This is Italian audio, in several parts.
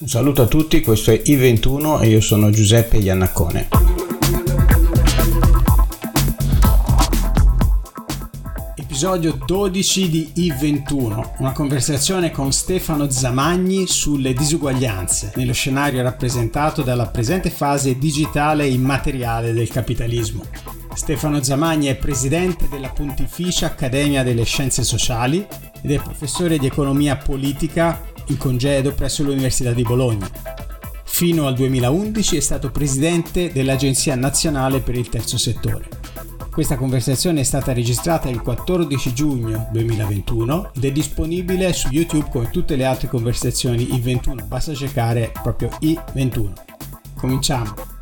Un saluto a tutti, questo è I21 e io sono Giuseppe Iannaccone. Episodio 12 di I21, una conversazione con Stefano Zamagni sulle disuguaglianze nello scenario rappresentato dalla presente fase digitale e immateriale del capitalismo. Stefano Zamagni è presidente della Pontificia Accademia delle Scienze Sociali ed è professore di economia politica in congedo presso l'Università di Bologna. Fino al 2011 è stato presidente dell'Agenzia Nazionale per il Terzo Settore. Questa conversazione è stata registrata il 14 giugno 2021 ed è disponibile su YouTube come tutte le altre conversazioni I21. Basta cercare proprio I21. Cominciamo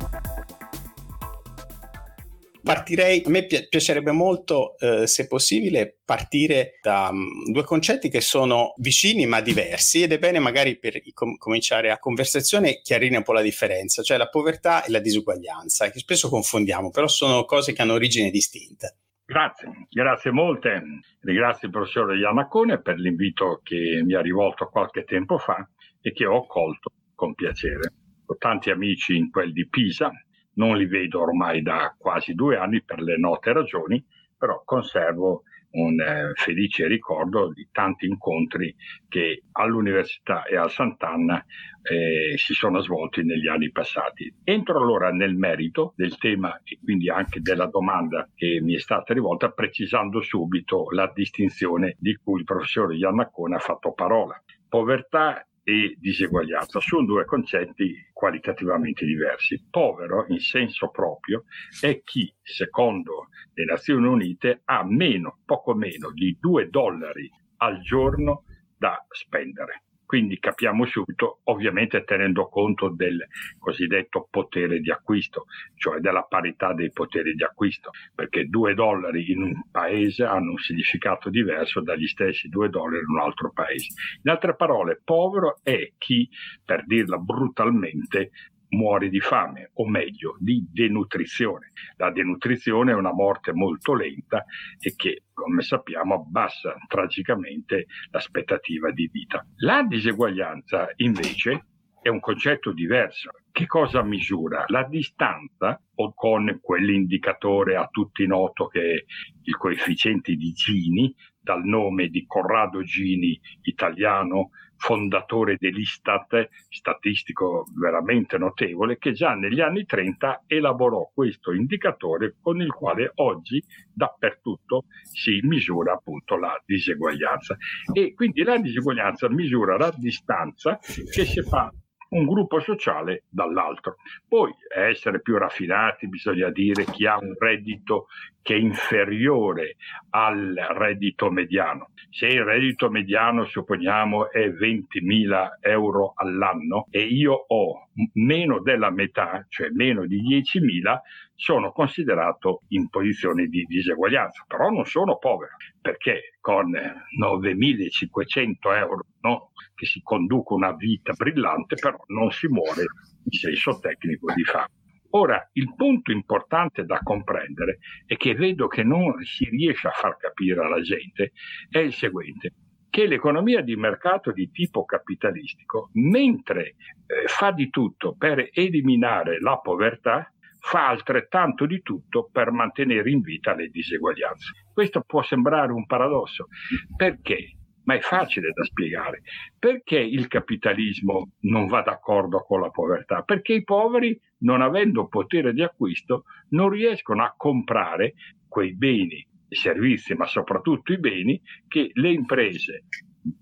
partirei, a me piacerebbe molto, eh, se possibile, partire da um, due concetti che sono vicini ma diversi ed è bene magari per com- cominciare a conversazione chiarire un po' la differenza, cioè la povertà e la disuguaglianza, che spesso confondiamo, però sono cose che hanno origini distinte. Grazie, grazie molte. Ringrazio il professor Iannacone per l'invito che mi ha rivolto qualche tempo fa e che ho accolto con piacere. Ho tanti amici in quel di Pisa, non li vedo ormai da quasi due anni per le note ragioni, però conservo un eh, felice ricordo di tanti incontri che all'Università e a Sant'Anna eh, si sono svolti negli anni passati. Entro allora nel merito del tema e quindi anche della domanda che mi è stata rivolta, precisando subito la distinzione di cui il professor Iannacone ha fatto parola. Povertà e diseguaglianza. Sono due concetti qualitativamente diversi. Povero in senso proprio è chi, secondo le Nazioni Unite, ha meno, poco meno di 2 dollari al giorno da spendere. Quindi capiamo subito, ovviamente tenendo conto del cosiddetto potere di acquisto, cioè della parità dei poteri di acquisto, perché due dollari in un paese hanno un significato diverso dagli stessi due dollari in un altro paese. In altre parole, povero è chi, per dirla brutalmente, muore di fame, o meglio, di denutrizione. La denutrizione è una morte molto lenta e che, come sappiamo, abbassa tragicamente l'aspettativa di vita. La diseguaglianza, invece, è un concetto diverso. Che cosa misura? La distanza o con quell'indicatore a tutti noto che è il coefficiente di Gini, dal nome di Corrado Gini, italiano, fondatore dell'Istat, statistico veramente notevole, che già negli anni 30 elaborò questo indicatore con il quale oggi dappertutto si misura appunto la diseguaglianza. E quindi la diseguaglianza misura la distanza che si fa un gruppo sociale dall'altro. Poi, a essere più raffinati, bisogna dire chi ha un reddito che è inferiore al reddito mediano. Se il reddito mediano, supponiamo, è 20.000 euro all'anno e io ho meno della metà, cioè meno di 10.000, sono considerato in posizione di diseguaglianza, però non sono povero, perché con 9.500 euro no, che si conduce una vita brillante, però non si muore in senso tecnico di fame. Ora, il punto importante da comprendere e che vedo che non si riesce a far capire alla gente è il seguente che l'economia di mercato di tipo capitalistico, mentre eh, fa di tutto per eliminare la povertà, fa altrettanto di tutto per mantenere in vita le diseguaglianze. Questo può sembrare un paradosso. Perché? Ma è facile da spiegare. Perché il capitalismo non va d'accordo con la povertà? Perché i poveri, non avendo potere di acquisto, non riescono a comprare quei beni e servizi, ma soprattutto i beni che le imprese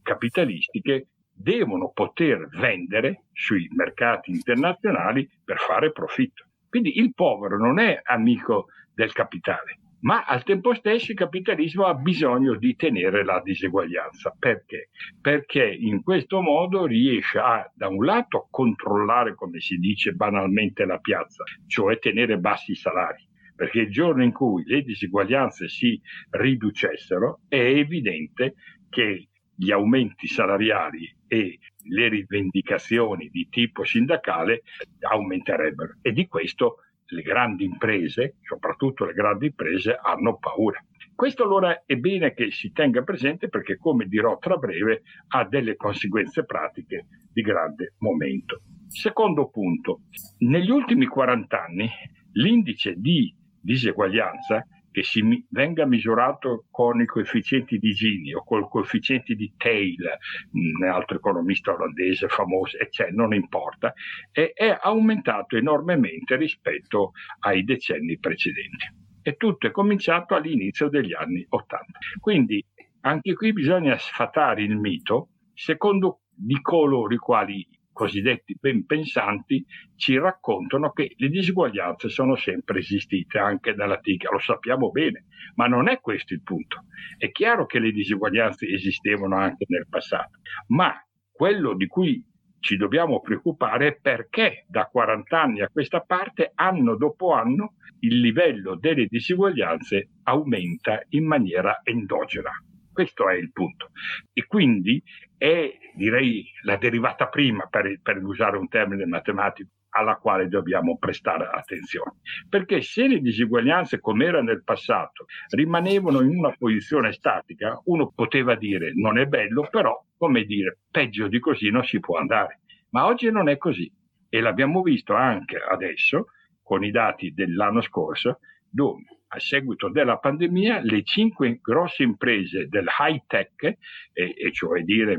capitalistiche devono poter vendere sui mercati internazionali per fare profitto. Quindi il povero non è amico del capitale, ma al tempo stesso il capitalismo ha bisogno di tenere la diseguaglianza. Perché? Perché in questo modo riesce a, da un lato, controllare, come si dice banalmente, la piazza, cioè tenere bassi salari. Perché il giorno in cui le diseguaglianze si riducessero, è evidente che gli aumenti salariali e le rivendicazioni di tipo sindacale aumenterebbero e di questo le grandi imprese, soprattutto le grandi imprese, hanno paura. Questo allora è bene che si tenga presente perché, come dirò tra breve, ha delle conseguenze pratiche di grande momento. Secondo punto, negli ultimi 40 anni l'indice di diseguaglianza che si venga misurato con i coefficienti di Gini o col coefficiente di Taylor, un altro economista olandese famoso, eccetera, non importa, è, è aumentato enormemente rispetto ai decenni precedenti e tutto è cominciato all'inizio degli anni Ottanta. Quindi anche qui bisogna sfatare il mito secondo di coloro i quali cosiddetti ben pensanti ci raccontano che le disuguaglianze sono sempre esistite anche dall'antica, lo sappiamo bene, ma non è questo il punto. È chiaro che le disuguaglianze esistevano anche nel passato, ma quello di cui ci dobbiamo preoccupare è perché da 40 anni a questa parte, anno dopo anno, il livello delle disuguaglianze aumenta in maniera endogena. Questo è il punto. E quindi è, direi, la derivata prima, per, per usare un termine matematico, alla quale dobbiamo prestare attenzione. Perché se le disuguaglianze, come era nel passato, rimanevano in una posizione statica, uno poteva dire non è bello, però, come dire, peggio di così non si può andare. Ma oggi non è così. E l'abbiamo visto anche adesso con i dati dell'anno scorso, dove a seguito della pandemia le cinque grosse imprese del high tech, e, e cioè dire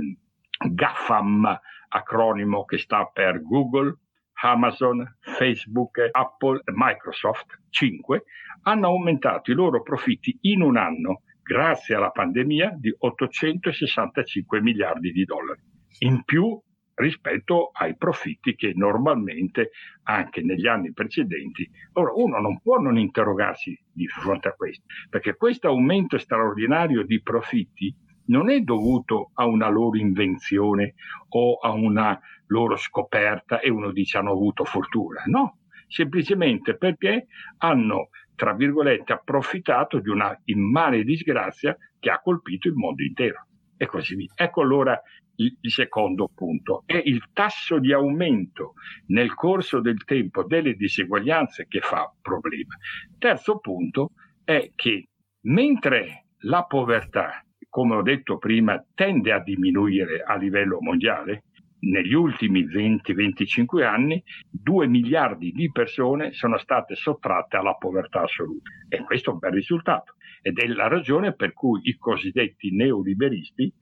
GAFAM, acronimo che sta per Google, Amazon, Facebook, Apple e Microsoft, 5, hanno aumentato i loro profitti in un anno grazie alla pandemia di 865 miliardi di dollari. In più rispetto ai profitti che normalmente anche negli anni precedenti. Ora, uno non può non interrogarsi di fronte a questo, perché questo aumento straordinario di profitti non è dovuto a una loro invenzione o a una loro scoperta e uno dice hanno avuto fortuna, no, semplicemente perché hanno, tra virgolette, approfittato di una immane disgrazia che ha colpito il mondo intero e così via. Ecco allora il, secondo punto, è il tasso di aumento nel corso del tempo delle diseguaglianze che fa problema. Terzo punto è che mentre la povertà, come ho detto prima, tende a diminuire a livello mondiale, negli ultimi 20-25 anni 2 miliardi di persone sono state sottratte alla povertà assoluta e questo è un bel risultato ed è la ragione per cui i cosiddetti neoliberisti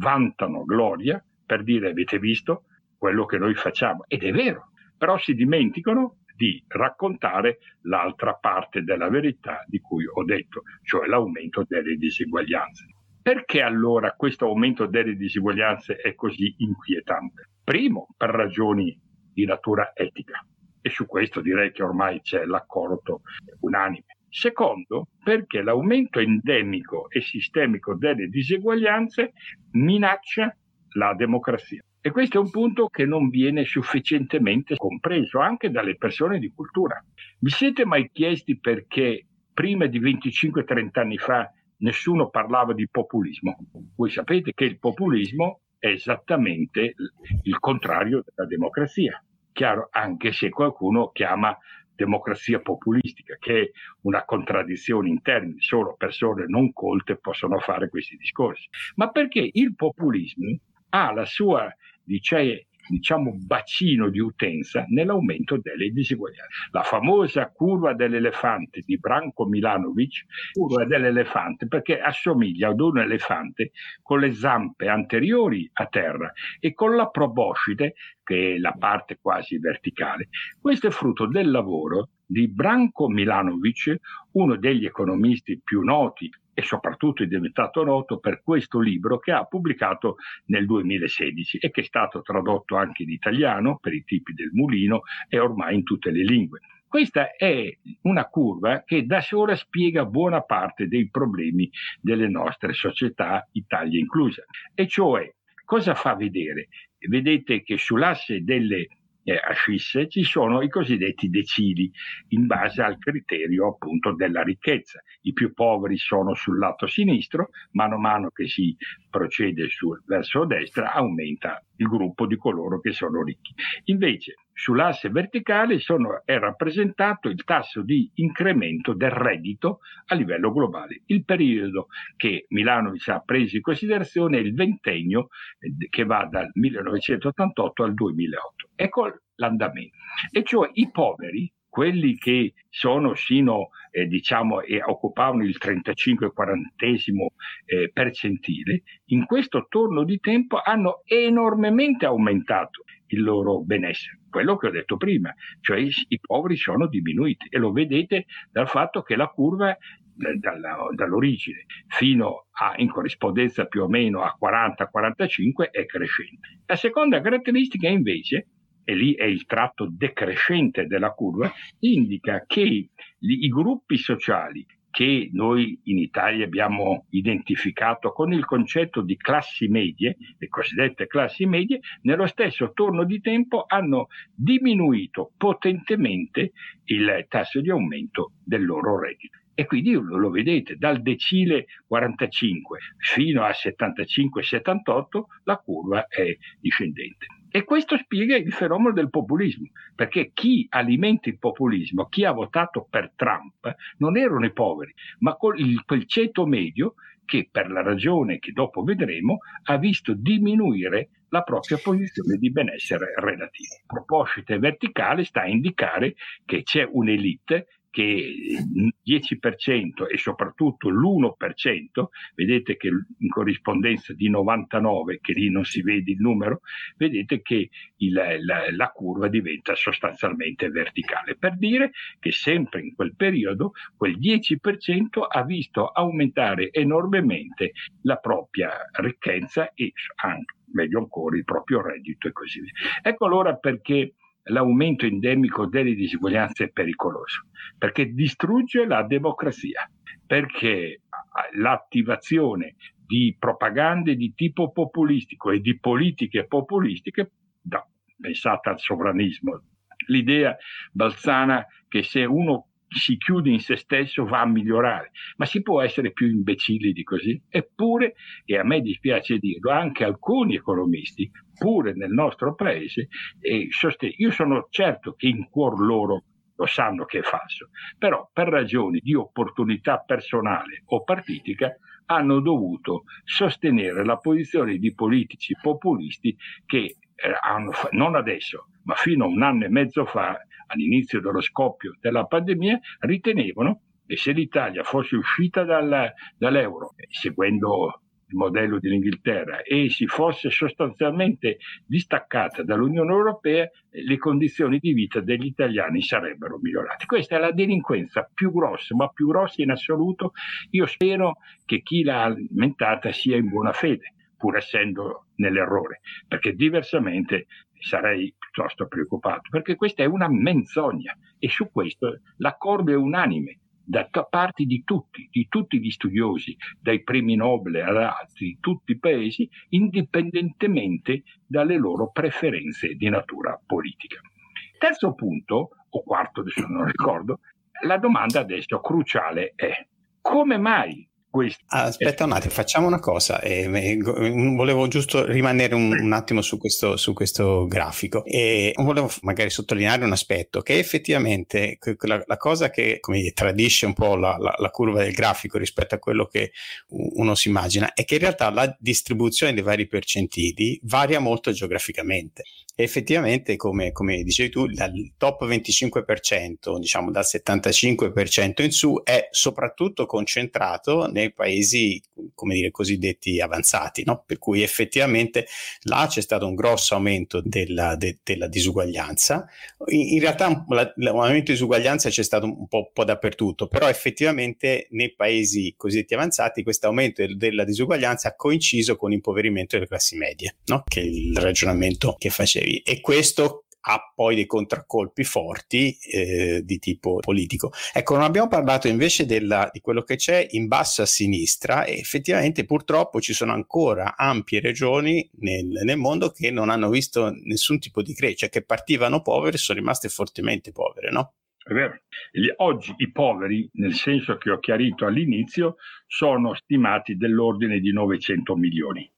vantano gloria per dire avete visto quello che noi facciamo. Ed è vero, però si dimenticano di raccontare l'altra parte della verità di cui ho detto, cioè l'aumento delle diseguaglianze. Perché allora questo aumento delle diseguaglianze è così inquietante? Primo, per ragioni di natura etica, e su questo direi che ormai c'è l'accordo unanime. Secondo, perché l'aumento endemico e sistemico delle diseguaglianze minaccia la democrazia. E questo è un punto che non viene sufficientemente compreso anche dalle persone di cultura. Vi siete mai chiesti perché prima di 25-30 anni fa nessuno parlava di populismo? Voi sapete che il populismo è esattamente il contrario della democrazia. Chiaro, anche se qualcuno chiama democrazia populistica, che è una contraddizione in termini, solo persone non colte possono fare questi discorsi, ma perché il populismo ha la sua dice, diciamo, bacino di utenza nell'aumento delle diseguaglianze. La famosa curva dell'elefante di Branko Milanovic, curva dell'elefante perché assomiglia ad un elefante con le zampe anteriori a terra e con la proboscide, che è la parte quasi verticale. Questo è frutto del lavoro di Branko Milanovic, uno degli economisti più noti e soprattutto è diventato noto per questo libro che ha pubblicato nel 2016 e che è stato tradotto anche in italiano per i tipi del mulino e ormai in tutte le lingue. Questa è una curva che da sola spiega buona parte dei problemi delle nostre società, Italia inclusa. E cioè, cosa fa vedere? Vedete che sull'asse delle eh, ascisse ci sono i cosiddetti decili in base al criterio appunto della ricchezza. I più poveri sono sul lato sinistro, mano a mano che si procede sul verso destra aumenta il gruppo di coloro che sono ricchi. Invece sull'asse verticale sono, è rappresentato il tasso di incremento del reddito a livello globale. Il periodo che Milanovic ha preso in considerazione è il ventennio eh, che va dal 1988 al 2008. Ecco l'andamento. E cioè i poveri quelli che sono sino, eh, diciamo, e occupavano il 35-40 eh, percentile, in questo torno di tempo hanno enormemente aumentato il loro benessere. Quello che ho detto prima, cioè i, i poveri sono diminuiti e lo vedete dal fatto che la curva eh, dall'origine fino a, in corrispondenza più o meno a 40-45 è crescente. La seconda caratteristica invece e lì è il tratto decrescente della curva, indica che i gruppi sociali che noi in Italia abbiamo identificato con il concetto di classi medie, le cosiddette classi medie, nello stesso torno di tempo hanno diminuito potentemente il tasso di aumento del loro reddito. E quindi lo vedete, dal decile 45 fino a 75-78 la curva è discendente. E questo spiega il fenomeno del populismo, perché chi alimenta il populismo, chi ha votato per Trump, non erano i poveri, ma quel ceto medio che per la ragione che dopo vedremo ha visto diminuire la propria posizione di benessere relativo. Proposcite verticale sta a indicare che c'è un'elite che il 10% e soprattutto l'1%, vedete che in corrispondenza di 99, che lì non si vede il numero, vedete che il, la, la curva diventa sostanzialmente verticale, per dire che sempre in quel periodo quel 10% ha visto aumentare enormemente la propria ricchezza e anche, meglio ancora, il proprio reddito e così via. Ecco allora perché l'aumento endemico delle disuguaglianze è pericoloso, perché distrugge la democrazia, perché l'attivazione di propagande di tipo populistico e di politiche populistiche, da, pensate al sovranismo, l'idea balzana che se uno si chiude in se stesso va a migliorare, ma si può essere più imbecilli di così? Eppure, e a me dispiace dirlo, anche alcuni economisti, pure nel nostro paese, eh, sosten- io sono certo che in cuor loro lo sanno che è falso, però per ragioni di opportunità personale o partitica hanno dovuto sostenere la posizione di politici populisti che eh, hanno, non adesso, ma fino a un anno e mezzo fa all'inizio dello scoppio della pandemia, ritenevano che se l'Italia fosse uscita dal, dall'euro, seguendo il modello dell'Inghilterra, e si fosse sostanzialmente distaccata dall'Unione Europea, le condizioni di vita degli italiani sarebbero migliorate. Questa è la delinquenza più grossa, ma più grossa in assoluto. Io spero che chi l'ha alimentata sia in buona fede pur essendo nell'errore, perché diversamente sarei piuttosto preoccupato, perché questa è una menzogna e su questo l'accordo è unanime da parte di tutti, di tutti gli studiosi, dai premi Nobel ad altri, di tutti i paesi, indipendentemente dalle loro preferenze di natura politica. Terzo punto, o quarto adesso non ricordo, la domanda adesso cruciale è come mai. Aspetta un attimo, facciamo una cosa. Eh, volevo giusto rimanere un, un attimo su questo, su questo, grafico e volevo magari sottolineare un aspetto che effettivamente la, la cosa che come tradisce un po' la, la, la, curva del grafico rispetto a quello che uno si immagina è che in realtà la distribuzione dei vari percentili varia molto geograficamente. Effettivamente, come, come dicevi tu, il top 25%, diciamo dal 75% in su, è soprattutto concentrato nei paesi, come dire, cosiddetti avanzati, no? per cui effettivamente là c'è stato un grosso aumento della, de, della disuguaglianza. In, in realtà l'aumento di disuguaglianza c'è stato un po', un po', dappertutto, però effettivamente nei paesi cosiddetti avanzati questo aumento della disuguaglianza ha coinciso con l'impoverimento delle classi medie, no? che è il ragionamento che facevi. E questo ha poi dei contraccolpi forti eh, di tipo politico. Ecco, non abbiamo parlato invece della, di quello che c'è in basso a sinistra e effettivamente purtroppo ci sono ancora ampie regioni nel, nel mondo che non hanno visto nessun tipo di crescita, cioè che partivano povere e sono rimaste fortemente povere, no? È vero. Oggi i poveri, nel senso che ho chiarito all'inizio, sono stimati dell'ordine di 900 milioni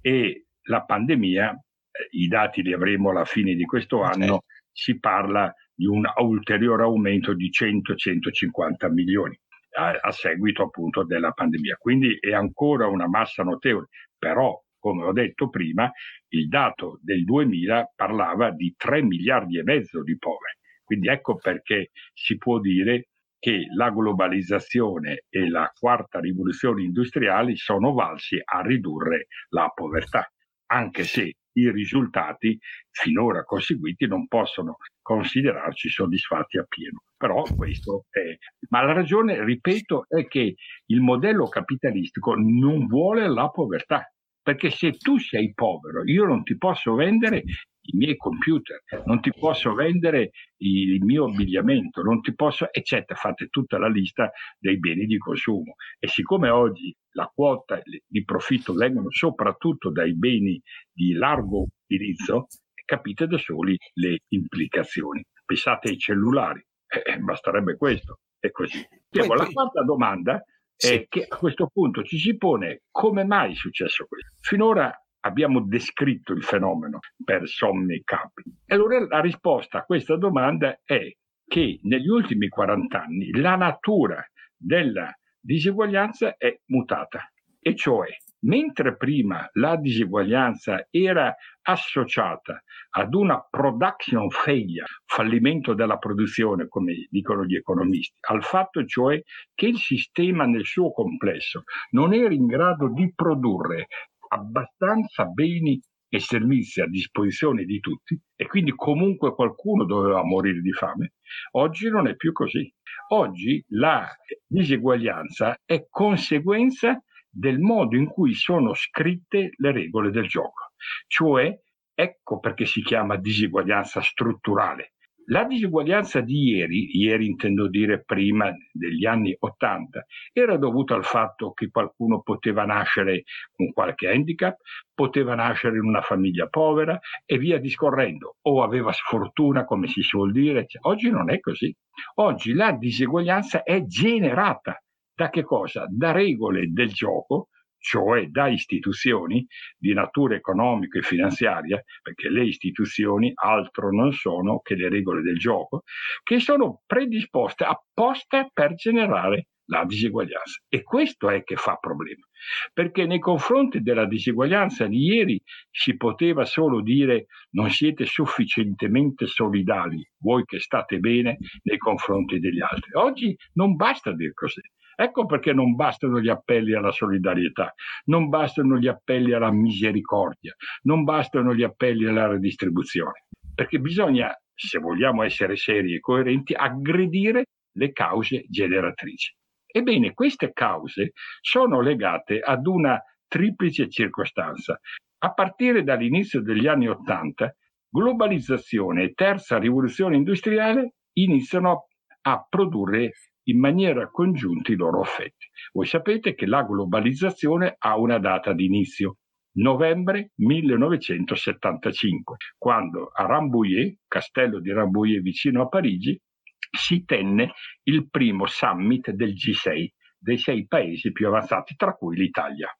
e la pandemia i dati li avremo alla fine di questo anno, si parla di un ulteriore aumento di 100-150 milioni a, a, seguito appunto della pandemia. Quindi è ancora una massa notevole, però come ho detto prima, il dato del 2000 parlava di 3 miliardi e mezzo di poveri. Quindi ecco perché si può dire che la globalizzazione e la quarta rivoluzione industriale sono valsi a ridurre la povertà, anche se i risultati finora conseguiti non possono considerarci soddisfatti appieno. Però questo è. Ma la ragione, ripeto, è che il modello capitalistico non vuole la povertà. Perché se tu sei povero, io non ti posso vendere i miei computer, non ti posso vendere il mio abbigliamento, non ti posso, eccetera. Fate tutta la lista dei beni di consumo. E siccome oggi la quota di profitto vengono soprattutto dai beni di largo utilizzo, capite da soli le implicazioni. Pensate ai cellulari, eh, basterebbe questo. E così. Diego, la quarta domanda sì. è che a questo punto ci si pone come mai è successo questo. Finora abbiamo descritto il fenomeno per sommi capi. E allora la risposta a questa domanda è che negli ultimi 40 anni la natura della diseguaglianza è mutata, e cioè mentre prima la diseguaglianza era associata ad una production failure, fallimento della produzione, come dicono gli economisti, al fatto cioè che il sistema nel suo complesso non era in grado di produrre abbastanza beni e servizi a disposizione di tutti e quindi comunque qualcuno doveva morire di fame, oggi non è più così. Oggi la diseguaglianza è conseguenza del modo in cui sono scritte le regole del gioco, cioè ecco perché si chiama diseguaglianza strutturale. La diseguaglianza di ieri, ieri intendo dire prima degli anni Ottanta, era dovuta al fatto che qualcuno poteva nascere con qualche handicap, poteva nascere in una famiglia povera e via discorrendo, o aveva sfortuna, come si suol dire. Oggi non è così. Oggi la diseguaglianza è generata da che cosa? Da regole del gioco, cioè da istituzioni di natura economica e finanziaria, perché le istituzioni altro non sono che le regole del gioco, che sono predisposte apposta per generare la diseguaglianza. E questo è che fa problema, perché nei confronti della diseguaglianza di ieri si poteva solo dire non siete sufficientemente solidali, voi che state bene nei confronti degli altri. Oggi non basta dire così. Ecco perché non bastano gli appelli alla solidarietà, non bastano gli appelli alla misericordia, non bastano gli appelli alla redistribuzione, perché bisogna, se vogliamo essere seri e coerenti, aggredire le cause generatrici. Ebbene, queste cause sono legate ad una triplice circostanza. A partire dall'inizio degli anni Ottanta, globalizzazione e terza rivoluzione industriale iniziano a produrre in maniera congiunta i loro effetti. Voi sapete che la globalizzazione ha una data di inizio, novembre 1975, quando a Rambouillet, castello di Rambouillet vicino a Parigi, si tenne il primo summit del G6, dei sei paesi più avanzati, tra cui l'Italia.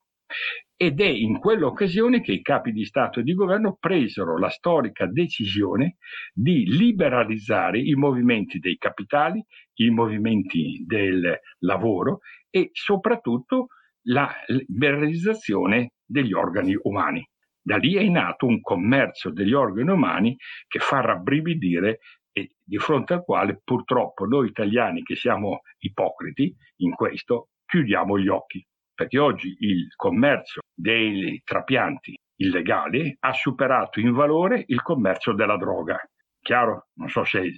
Ed è in quell'occasione che i capi di Stato e di governo presero la storica decisione di liberalizzare i movimenti dei capitali, i movimenti del lavoro e soprattutto la liberalizzazione degli organi umani. Da lì è nato un commercio degli organi umani che fa rabbrividire e di fronte al quale purtroppo noi italiani che siamo ipocriti in questo chiudiamo gli occhi perché oggi il commercio dei trapianti illegali ha superato in valore il commercio della droga. Chiaro? Non so se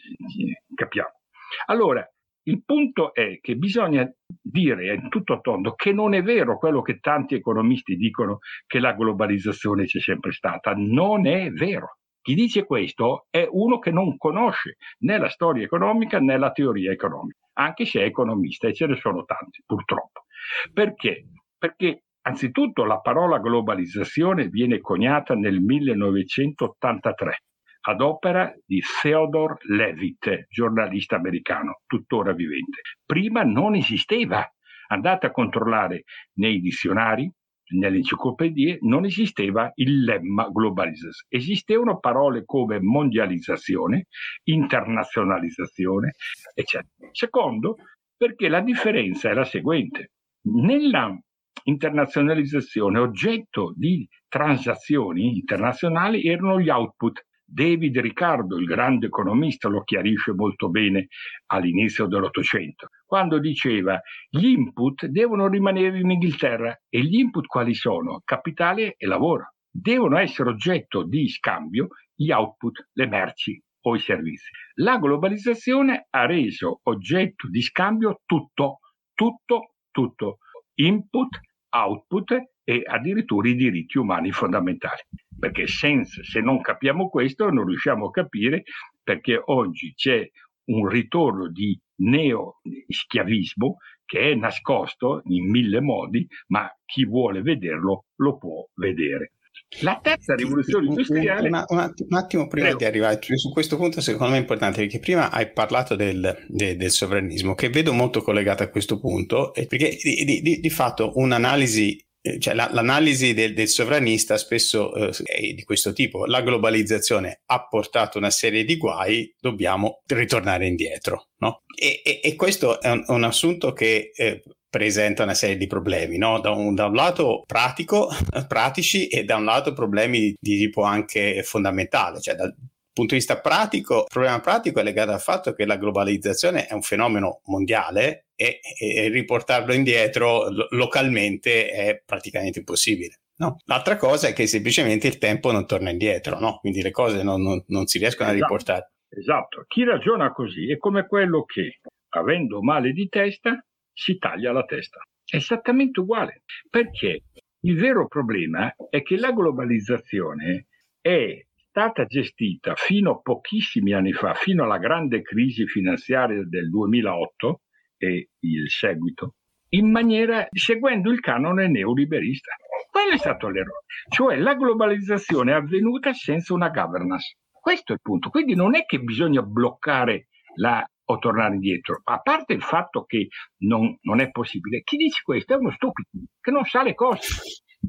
capiamo. Allora, il punto è che bisogna dire in tutto tondo che non è vero quello che tanti economisti dicono che la globalizzazione c'è sempre stata. Non è vero. Chi dice questo è uno che non conosce né la storia economica né la teoria economica, anche se è economista e ce ne sono tanti, purtroppo. Perché? Perché anzitutto la parola globalizzazione viene coniata nel 1983 ad opera di Theodore Levitt, giornalista americano, tuttora vivente. Prima non esisteva. Andate a controllare nei dizionari, nelle enciclopedie non esisteva il lemma globalizzazione, esistevano parole come mondializzazione, internazionalizzazione, eccetera. Secondo, perché la differenza è la seguente. Nella internazionalizzazione oggetto di transazioni internazionali erano gli output. David Riccardo, il grande economista, lo chiarisce molto bene all'inizio dell'Ottocento, quando diceva gli input devono rimanere in Inghilterra e gli input quali sono? Capitale e lavoro. Devono essere oggetto di scambio gli output, le merci o i servizi. La globalizzazione ha reso oggetto di scambio tutto, tutto, tutto. Input, output e addirittura i diritti umani fondamentali. Perché senza, se non capiamo questo non riusciamo a capire perché oggi c'è un ritorno di neo-schiavismo che è nascosto in mille modi, ma chi vuole vederlo lo può vedere. La terza rivoluzione industriale. Una, una, un attimo prima Prego. di arrivare su questo punto, secondo me è importante perché prima hai parlato del, de, del sovranismo, che vedo molto collegato a questo punto, perché di, di, di fatto un'analisi eh, cioè la, l'analisi del, del, sovranista spesso eh, è di questo tipo. La globalizzazione ha portato una serie di guai, dobbiamo ritornare indietro. No? E, e, e, questo è un, un assunto che eh, presenta una serie di problemi, no? da, un, da, un, lato pratico, pratici e da un lato problemi di tipo anche fondamentale, cioè dal punto di vista pratico, il problema pratico è legato al fatto che la globalizzazione è un fenomeno mondiale e, e riportarlo indietro lo, localmente è praticamente impossibile. No. L'altra cosa è che semplicemente il tempo non torna indietro, no? quindi le cose non, non, non si riescono esatto, a riportare. Esatto, chi ragiona così è come quello che, avendo male di testa, si taglia la testa. È esattamente uguale, perché il vero problema è che la globalizzazione è stata gestita fino a pochissimi anni fa, fino alla grande crisi finanziaria del 2008 e il seguito, in maniera seguendo il canone neoliberista. Quello è stato l'errore, cioè la globalizzazione è avvenuta senza una governance. Questo è il punto. Quindi non è che bisogna bloccare la o tornare indietro. A parte il fatto che non, non è possibile, chi dice questo è uno stupido che non sa le cose.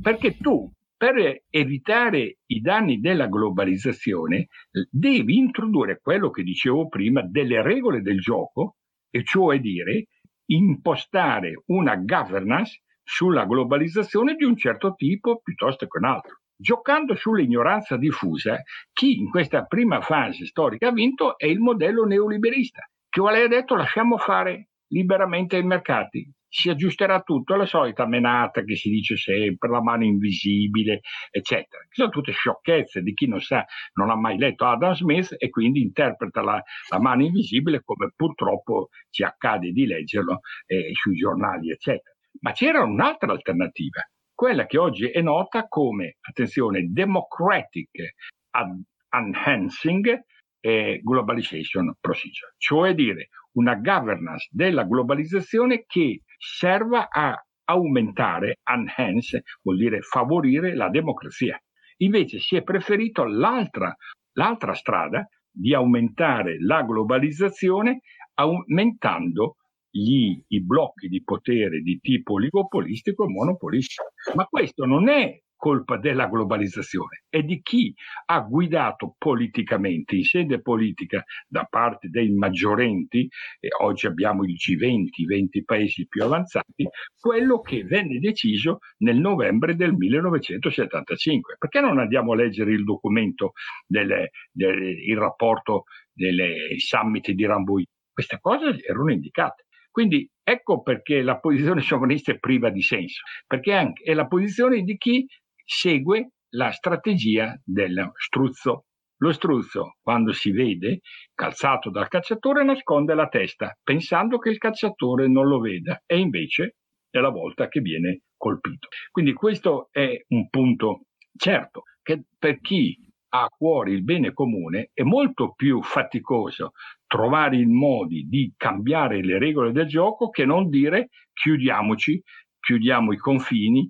Perché tu, per evitare i danni della globalizzazione, devi introdurre quello che dicevo prima delle regole del gioco, e cioè dire impostare una governance sulla globalizzazione di un certo tipo piuttosto che un altro. Giocando sull'ignoranza diffusa, chi in questa prima fase storica ha vinto è il modello neoliberista, che vuole detto lasciamo fare liberamente i mercati, si aggiusterà tutto, la solita menata che si dice sempre, la mano invisibile, eccetera. Sono tutte sciocchezze di chi non sa, non ha mai letto Adam Smith e quindi interpreta la, la mano invisibile come purtroppo ci accade di leggerlo eh, sui giornali, eccetera. Ma c'era un'altra alternativa, quella che oggi è nota come, attenzione, democratic enhancing eh, globalization procedure, cioè dire una governance della globalizzazione che serva a aumentare, enhance vuol dire favorire la democrazia. Invece si è preferito l'altra, l'altra strada di aumentare la globalizzazione aumentando gli, i blocchi di potere di tipo oligopolistico e monopolistico. Ma questo non è colpa della globalizzazione, è di chi ha guidato politicamente, in sede politica, da parte dei maggiorenti, e oggi abbiamo il G20, i 20 paesi più avanzati, quello che venne deciso nel novembre del 1975. Perché non andiamo a leggere il documento, del, del il rapporto delle summit di Rambouillet? Queste cose erano indicate. Quindi ecco perché la posizione sovranista è priva di senso, perché anche è la posizione di chi segue la strategia dello struzzo. Lo struzzo, quando si vede calzato dal cacciatore, nasconde la testa, pensando che il cacciatore non lo veda, e invece è la volta che viene colpito. Quindi questo è un punto certo, che per chi ha a cuore il bene comune è molto più faticoso trovare i modi di cambiare le regole del gioco che non dire chiudiamoci, chiudiamo i confini,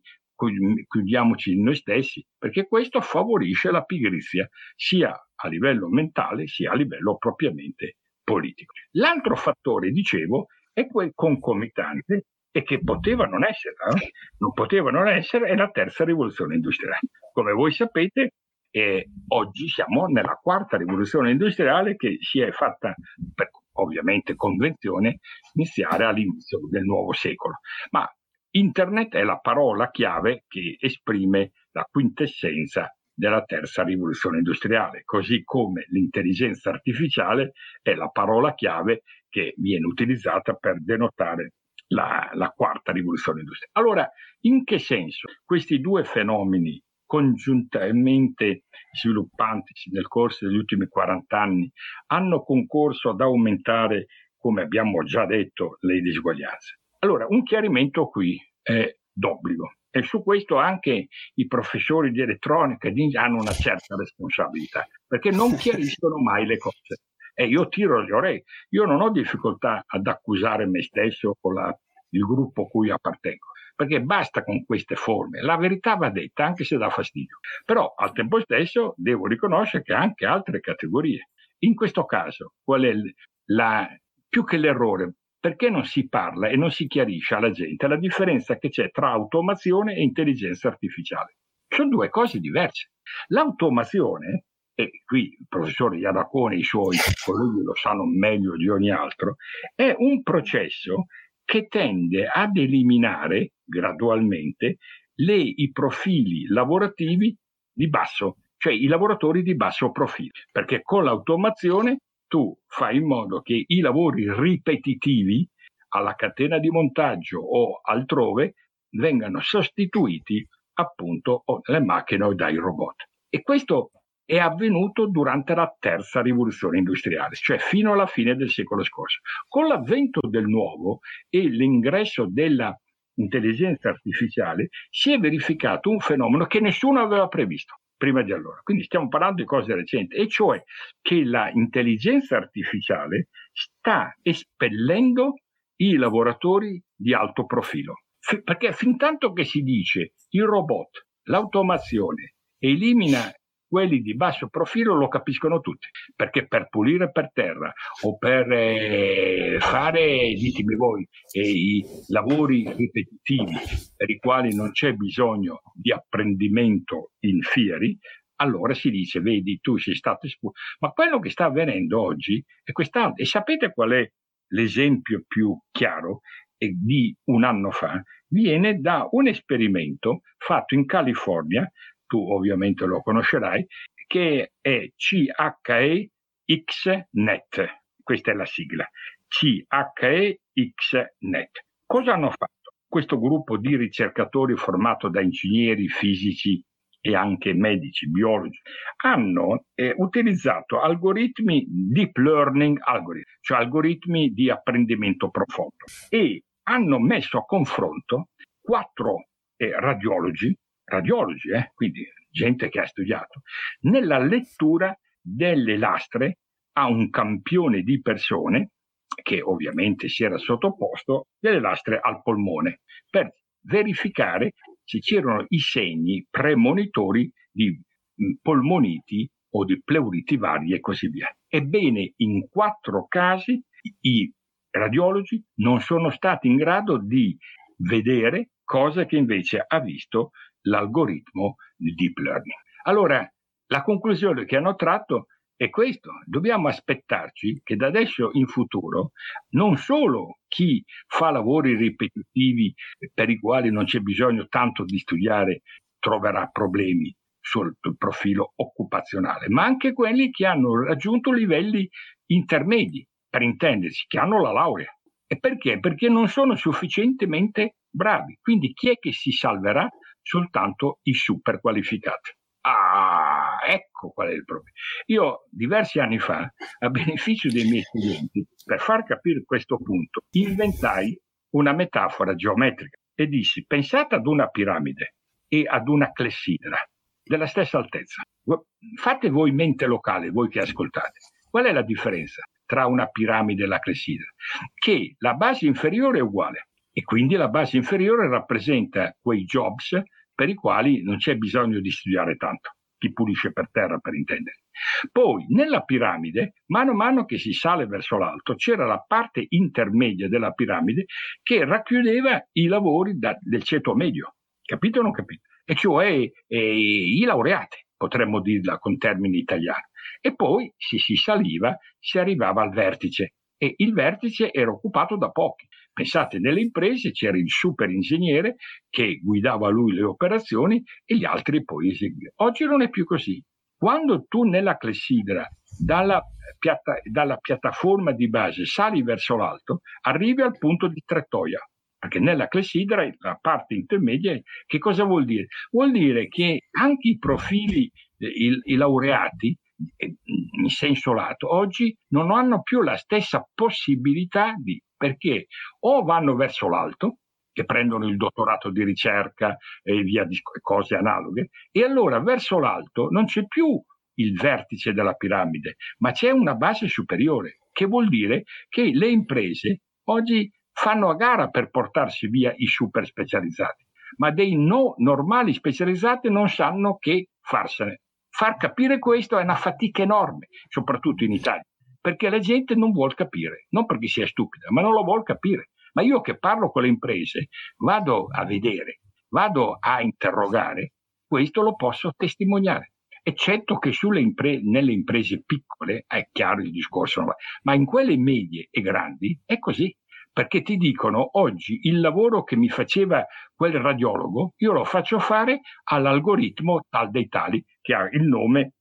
chiudiamoci in noi stessi, perché questo favorisce la pigrizia sia a livello mentale sia a livello propriamente politico. L'altro fattore, dicevo, è quel concomitante e che poteva non essere, eh? non poteva non essere, è la terza rivoluzione industriale. Come voi sapete, eh, oggi siamo nella quarta rivoluzione industriale che si è fatta per ovviamente convenzione iniziare all'inizio del nuovo secolo. Ma internet è la parola chiave che esprime la quintessenza della terza rivoluzione industriale, così come l'intelligenza artificiale è la parola chiave che viene utilizzata per denotare la, la quarta rivoluzione industriale. Allora, in che senso questi due fenomeni congiuntamente sviluppantisi nel corso degli ultimi 40 anni hanno concorso ad aumentare, come abbiamo già detto, le disuguaglianze. Allora, un chiarimento qui è d'obbligo e su questo anche i professori di elettronica hanno una certa responsabilità, perché non chiariscono mai le cose. E io tiro le orecchie, io non ho difficoltà ad accusare me stesso o la, il gruppo a cui appartengo perché basta con queste forme. La verità va detta anche se dà fastidio. Però al tempo stesso devo riconoscere che anche altre categorie. In questo caso, qual è la, più che l'errore? Perché non si parla e non si chiarisce alla gente la differenza che c'è tra automazione e intelligenza artificiale? Sono due cose diverse. L'automazione, e qui il professore Iadacone e i suoi colleghi lo sanno meglio di ogni altro, è un processo che tende ad eliminare gradualmente le, i profili lavorativi di basso, cioè i lavoratori di basso profilo, perché con l'automazione tu fai in modo che i lavori ripetitivi alla catena di montaggio o altrove vengano sostituiti appunto dalle macchine o dai robot. E questo è avvenuto durante la terza rivoluzione industriale, cioè fino alla fine del secolo scorso. Con l'avvento del nuovo e l'ingresso dell'intelligenza artificiale si è verificato un fenomeno che nessuno aveva previsto prima di allora. Quindi stiamo parlando di cose recenti, e cioè che l'intelligenza artificiale sta espellendo i lavoratori di alto profilo. Perché fin tanto che si dice il robot, l'automazione elimina quelli di basso profilo lo capiscono tutti, perché per pulire per terra o per eh, fare, ditemi voi, eh, i lavori ripetitivi per i quali non c'è bisogno di apprendimento in fieri, allora si dice, vedi, tu sei stato espulso. Ma quello che sta avvenendo oggi è quest'altro. E sapete qual è l'esempio più chiaro? Di un anno fa viene da un esperimento fatto in California tu ovviamente lo conoscerai, che è CHEXNet. Questa è la sigla. CHEXNet. Cosa hanno fatto? Questo gruppo di ricercatori formato da ingegneri fisici e anche medici, biologi, hanno eh, utilizzato algoritmi deep learning algorithm, cioè algoritmi di apprendimento profondo e hanno messo a confronto quattro eh, radiologi radiologi, eh, quindi gente che ha studiato, nella lettura delle lastre a un campione di persone che ovviamente si era sottoposto delle lastre al polmone per verificare se c'erano i segni premonitori di polmoniti o di pleuriti varie e così via. Ebbene, in quattro casi i radiologi non sono stati in grado di vedere cosa che invece ha visto l'algoritmo di deep learning. Allora, la conclusione che hanno tratto è questo, dobbiamo aspettarci che da adesso in futuro non solo chi fa lavori ripetitivi per i quali non c'è bisogno tanto di studiare troverà problemi sul profilo occupazionale, ma anche quelli che hanno raggiunto livelli intermedi, per intendersi, che hanno la laurea. E perché? Perché non sono sufficientemente bravi. Quindi chi è che si salverà? Soltanto i super qualificati. Ah, ecco qual è il problema. Io diversi anni fa, a beneficio dei miei studenti, per far capire questo punto, inventai una metafora geometrica e dissi, pensate ad una piramide e ad una clessidra della stessa altezza. Fate voi mente locale, voi che ascoltate. Qual è la differenza tra una piramide e la clessidra? Che la base inferiore è uguale, e quindi la base inferiore rappresenta quei jobs per i quali non c'è bisogno di studiare tanto, chi pulisce per terra per intendere. Poi nella piramide, mano a mano che si sale verso l'alto, c'era la parte intermedia della piramide che racchiudeva i lavori da, del ceto medio. Capito o non capito? E cioè eh, i laureati, potremmo dirla con termini italiani. E poi, se si saliva, si arrivava al vertice. E il vertice era occupato da pochi. Pensate, nelle imprese c'era il super ingegnere che guidava lui le operazioni e gli altri poi eseguivano. Oggi non è più così. Quando tu nella clessidra, dalla, piatta, dalla piattaforma di base, sali verso l'alto, arrivi al punto di Trettoia. Perché nella clessidra, la parte intermedia, che cosa vuol dire? Vuol dire che anche i profili, i, i laureati, in senso lato, oggi non hanno più la stessa possibilità di perché o vanno verso l'alto, che prendono il dottorato di ricerca e via di cose analoghe, e allora verso l'alto non c'è più il vertice della piramide, ma c'è una base superiore, che vuol dire che le imprese oggi fanno a gara per portarsi via i super specializzati, ma dei no normali specializzati non sanno che farsene. Far capire questo è una fatica enorme, soprattutto in Italia perché la gente non vuole capire, non perché sia stupida, ma non lo vuole capire. Ma io che parlo con le imprese, vado a vedere, vado a interrogare, questo lo posso testimoniare. Eccetto che impre- nelle imprese piccole, è chiaro il discorso, ma in quelle medie e grandi è così perché ti dicono oggi il lavoro che mi faceva quel radiologo, io lo faccio fare all'algoritmo tal dei tali che ha il nome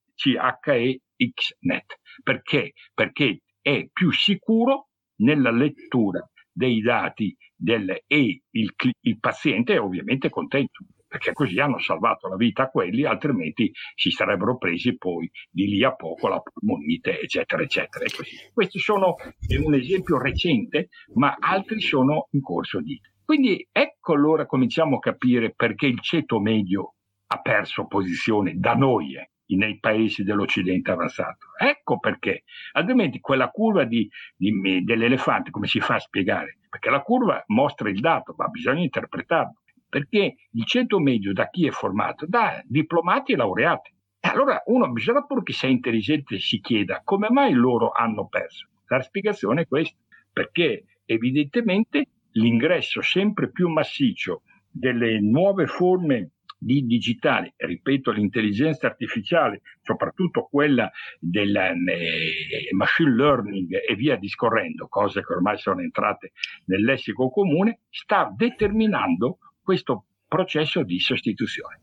CHEXNet. Perché? Perché è più sicuro nella lettura dei dati del, e il, il paziente è ovviamente contento perché così hanno salvato la vita a quelli, altrimenti si sarebbero presi poi di lì a poco la polmonite, eccetera, eccetera. Questi sono è un esempio recente, ma altri sono in corso di. Quindi ecco allora cominciamo a capire perché il ceto medio ha perso posizione da noi. Eh nei paesi dell'Occidente avanzato. Ecco perché, altrimenti quella curva di, di, dell'elefante come si fa a spiegare? Perché la curva mostra il dato, ma bisogna interpretarlo. Perché il ceto medio da chi è formato? Da diplomati e laureati. Allora uno bisogna pure che sia intelligente si chieda come mai loro hanno perso. La spiegazione è questa, perché evidentemente l'ingresso sempre più massiccio delle nuove forme di digitale, ripeto l'intelligenza artificiale, soprattutto quella del eh, machine learning e via discorrendo, cose che ormai sono entrate nel lessico comune, sta determinando questo processo di sostituzione.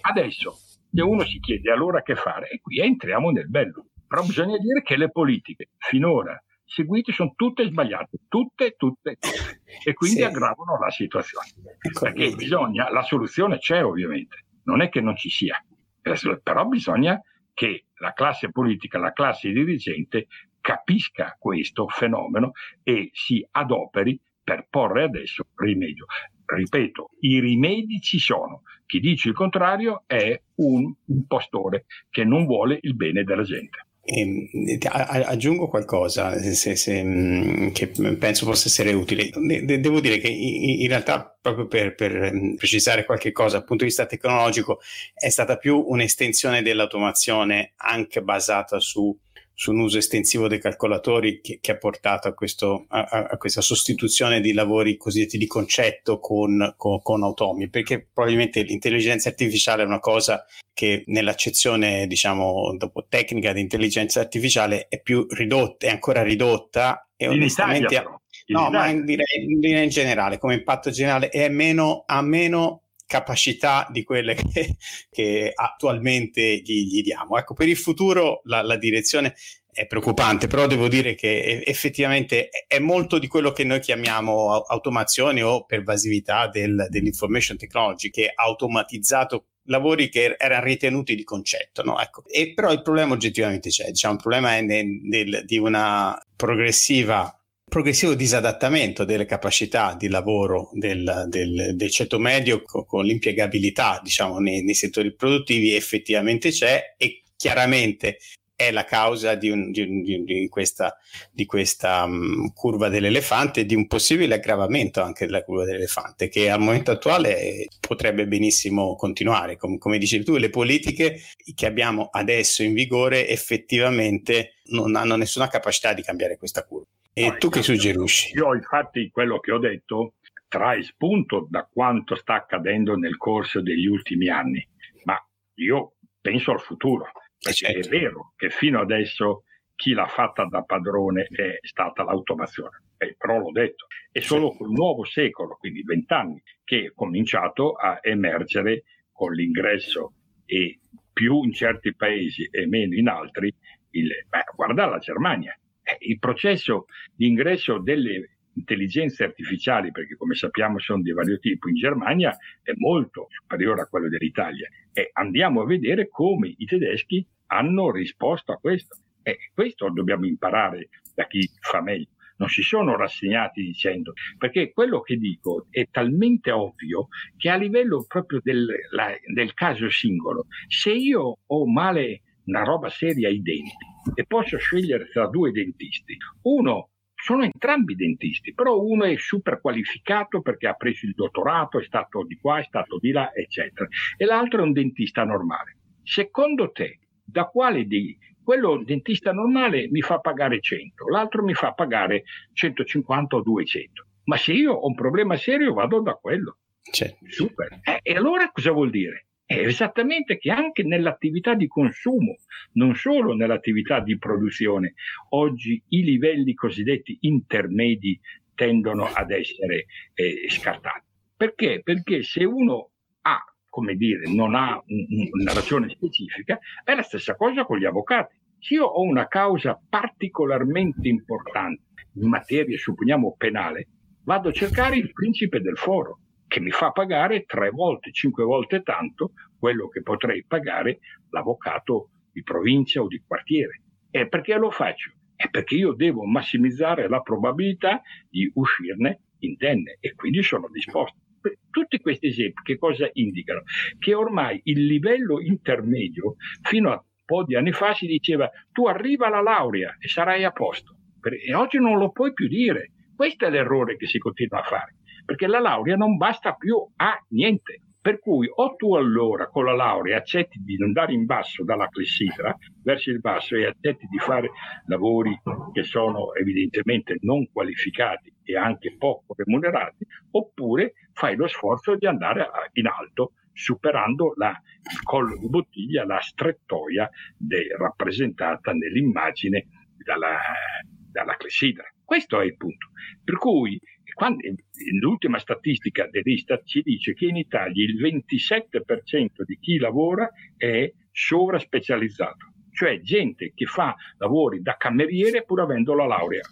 Adesso se uno si chiede allora che fare, e qui entriamo nel bello, però bisogna dire che le politiche finora seguite sono tutte sbagliate, tutte, tutte, tutte. e quindi sì. aggravano la situazione. Ecco, Perché bisogna, la soluzione c'è ovviamente, non è che non ci sia, però bisogna che la classe politica, la classe dirigente capisca questo fenomeno e si adoperi per porre adesso rimedio. Ripeto, i rimedi ci sono. Chi dice il contrario è un impostore che non vuole il bene della gente. E, ehm, aggiungo qualcosa se, se, mm, che penso possa essere utile. De- devo dire che in, in realtà, proprio per, per, mm, precisare qualche cosa dal punto di vista tecnologico, è stata più un'estensione dell'automazione anche basata su su un uso estensivo dei calcolatori che, che ha portato a, questo, a, a, questa sostituzione di lavori cosiddetti di concetto con, con, con, automi, perché probabilmente l'intelligenza artificiale è una cosa che nell'accezione, diciamo, dopo tecnica di intelligenza artificiale è più ridotta, è ancora ridotta e in onestamente... Italia, no, ma in, direi, in, generale, come impatto generale, è meno, ha meno capacità di quelle che, che attualmente gli, gli, diamo. Ecco, per il futuro la, la, direzione è preoccupante, però devo dire che effettivamente è molto di quello che noi chiamiamo automazione o pervasività del, dell'information technology, che ha automatizzato lavori che erano ritenuti di concetto, no? ecco. E però il problema oggettivamente c'è, diciamo, il problema è nel, nel, di una progressiva progressivo disadattamento delle capacità di lavoro del, del, del ceto medio con, con l'impiegabilità diciamo, nei, nei, settori produttivi effettivamente c'è e chiaramente è la causa di, un, di, di, di questa, questa um, curva dell'elefante e di un possibile aggravamento anche della curva dell'elefante, che al momento attuale potrebbe benissimo continuare. Com- come dicevi tu, le politiche che abbiamo adesso in vigore effettivamente non hanno nessuna capacità di cambiare questa curva. E no, tu che suggerisci? Io infatti quello che ho detto trae spunto da quanto sta accadendo nel corso degli ultimi anni, ma io penso al futuro. Perché certo. è vero che fino adesso chi l'ha fatta da padrone è stata l'automazione, eh, però l'ho detto, è solo col nuovo secolo, quindi vent'anni, che è cominciato a emergere con l'ingresso e più in certi paesi e meno in altri, il, beh, guarda la Germania, eh, il processo di ingresso delle intelligenze artificiali, perché come sappiamo sono di vario tipo, in Germania è molto superiore a quello dell'Italia. E andiamo a vedere come i tedeschi hanno risposto a questo. E questo dobbiamo imparare da chi fa meglio. Non si sono rassegnati dicendo, perché quello che dico è talmente ovvio che a livello proprio del, la, del caso singolo, se io ho male una roba seria ai denti e posso scegliere tra due dentisti, uno sono entrambi dentisti, però uno è super qualificato perché ha preso il dottorato, è stato di qua, è stato di là, eccetera, e l'altro è un dentista normale. Secondo te, da quale di quello dentista normale mi fa pagare 100, l'altro mi fa pagare 150 o 200. Ma se io ho un problema serio vado da quello. Certo. Super. Eh, e allora cosa vuol dire? È esattamente che anche nell'attività di consumo, non solo nell'attività di produzione, oggi i livelli cosiddetti intermedi tendono ad essere eh, scartati. Perché? Perché se uno ha, come dire, non ha un, una ragione specifica, è la stessa cosa con gli avvocati. Se io ho una causa particolarmente importante in materia, supponiamo, penale, vado a cercare il principe del foro che mi fa pagare tre volte, cinque volte tanto quello che potrei pagare l'avvocato di provincia o di quartiere. E perché lo faccio? È perché io devo massimizzare la probabilità di uscirne indenne e quindi sono disposto. Tutti questi esempi che cosa indicano? Che ormai il livello intermedio, fino a un po' di anni fa si diceva tu arriva alla laurea e sarai a posto. E oggi non lo puoi più dire. Questo è l'errore che si continua a fare perché la laurea non basta più a niente. Per cui o tu allora con la laurea accetti di andare in basso dalla clessidra verso il basso e accetti di fare lavori che sono evidentemente non qualificati e anche poco remunerati, oppure fai lo sforzo di andare in alto superando la, di bottiglia, la strettoia de, rappresentata nell'immagine dalla, dalla clessidra. Questo è il punto. Per cui quando, l'ultima statistica dell'Istat ci dice che in Italia il 27% di chi lavora è sovraspecializzato, cioè gente che fa lavori da cameriere pur avendo la laurea.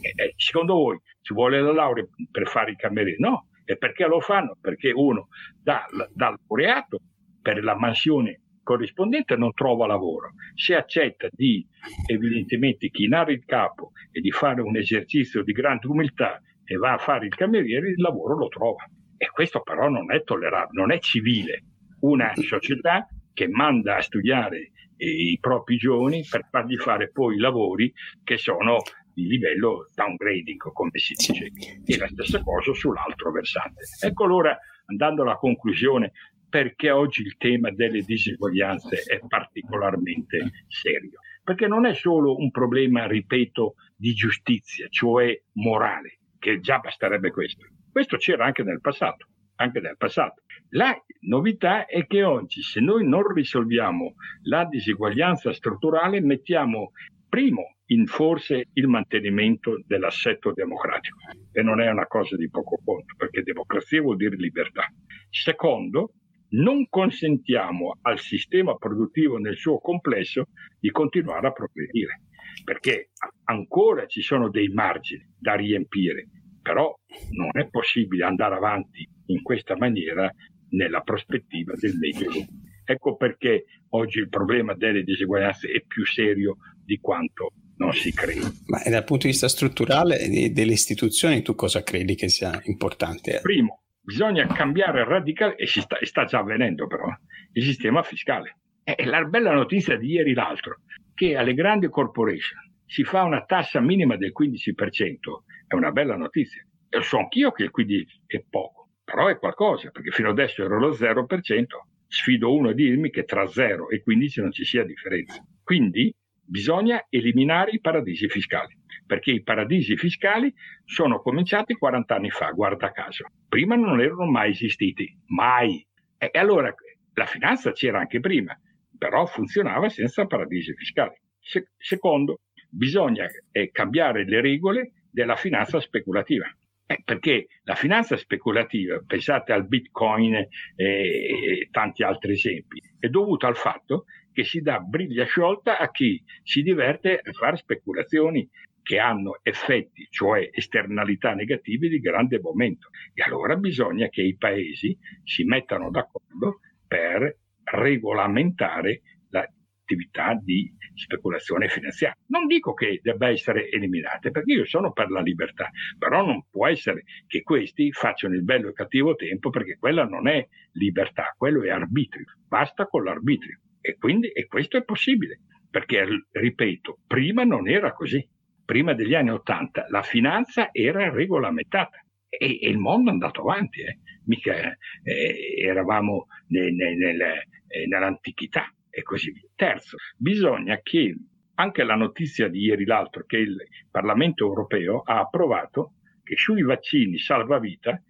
E, e, secondo voi ci vuole la laurea per fare i camerieri? No, e perché lo fanno? Perché uno da, da laureato per la mansione corrispondente non trova lavoro. Se accetta di evidentemente chinare il capo e di fare un esercizio di grande umiltà e va a fare il cameriere, il lavoro lo trova. E questo però non è tollerabile, non è civile. Una società che manda a studiare i propri giovani per fargli fare poi lavori che sono di livello downgrading, come si dice, e la stessa cosa sull'altro versante. Ecco allora, andando alla conclusione, perché oggi il tema delle diseguaglianze è particolarmente serio. Perché non è solo un problema, ripeto, di giustizia, cioè morale, che già basterebbe questo. Questo c'era anche nel passato, anche nel passato. La novità è che oggi se noi non risolviamo la diseguaglianza strutturale mettiamo primo in forse il mantenimento dell'assetto democratico e non è una cosa di poco conto perché democrazia vuol dire libertà. Secondo, non consentiamo al sistema produttivo nel suo complesso di continuare a progredire perché ancora ci sono dei margini da riempire, però non è possibile andare avanti in questa maniera nella prospettiva del medio lungo. Ecco perché oggi il problema delle diseguaglianze è più serio di quanto non si crede. Ma dal punto di vista strutturale delle istituzioni, tu cosa credi che sia importante? Primo, bisogna cambiare radicalmente, e sta, sta già avvenendo però, il sistema fiscale. E la bella notizia di ieri l'altro, che alle grandi corporation si fa una tassa minima del 15%, è una bella notizia. E so anch'io che il 15% è poco, però è qualcosa, perché fino adesso ero lo 0%, sfido uno a dirmi che tra 0 e 15 non ci sia differenza. Quindi bisogna eliminare i paradisi fiscali, perché i paradisi fiscali sono cominciati 40 anni fa, guarda caso. Prima non erano mai esistiti, mai. E allora la finanza c'era anche prima, però funzionava senza paradisi fiscali. Se- secondo, bisogna eh, cambiare le regole della finanza speculativa. Eh, perché la finanza speculativa, pensate al bitcoin e, e tanti altri esempi, è dovuta al fatto che si dà briglia sciolta a chi si diverte a fare speculazioni che hanno effetti, cioè esternalità negative di grande momento. E allora bisogna che i paesi si mettano d'accordo per regolamentare l'attività di speculazione finanziaria. Non dico che debba essere eliminata, perché io sono per la libertà, però non può essere che questi facciano il bello e il cattivo tempo, perché quella non è libertà, quello è arbitrio. Basta con l'arbitrio. E quindi e questo è possibile, perché, ripeto, prima non era così. Prima degli anni Ottanta la finanza era regolamentata e, e, il mondo è andato avanti, eh. mica eh, eravamo ne, ne, nel, eh, nell'antichità e così via. Terzo, bisogna che anche la notizia di ieri l'altro che il Parlamento europeo ha approvato che sui vaccini salvavita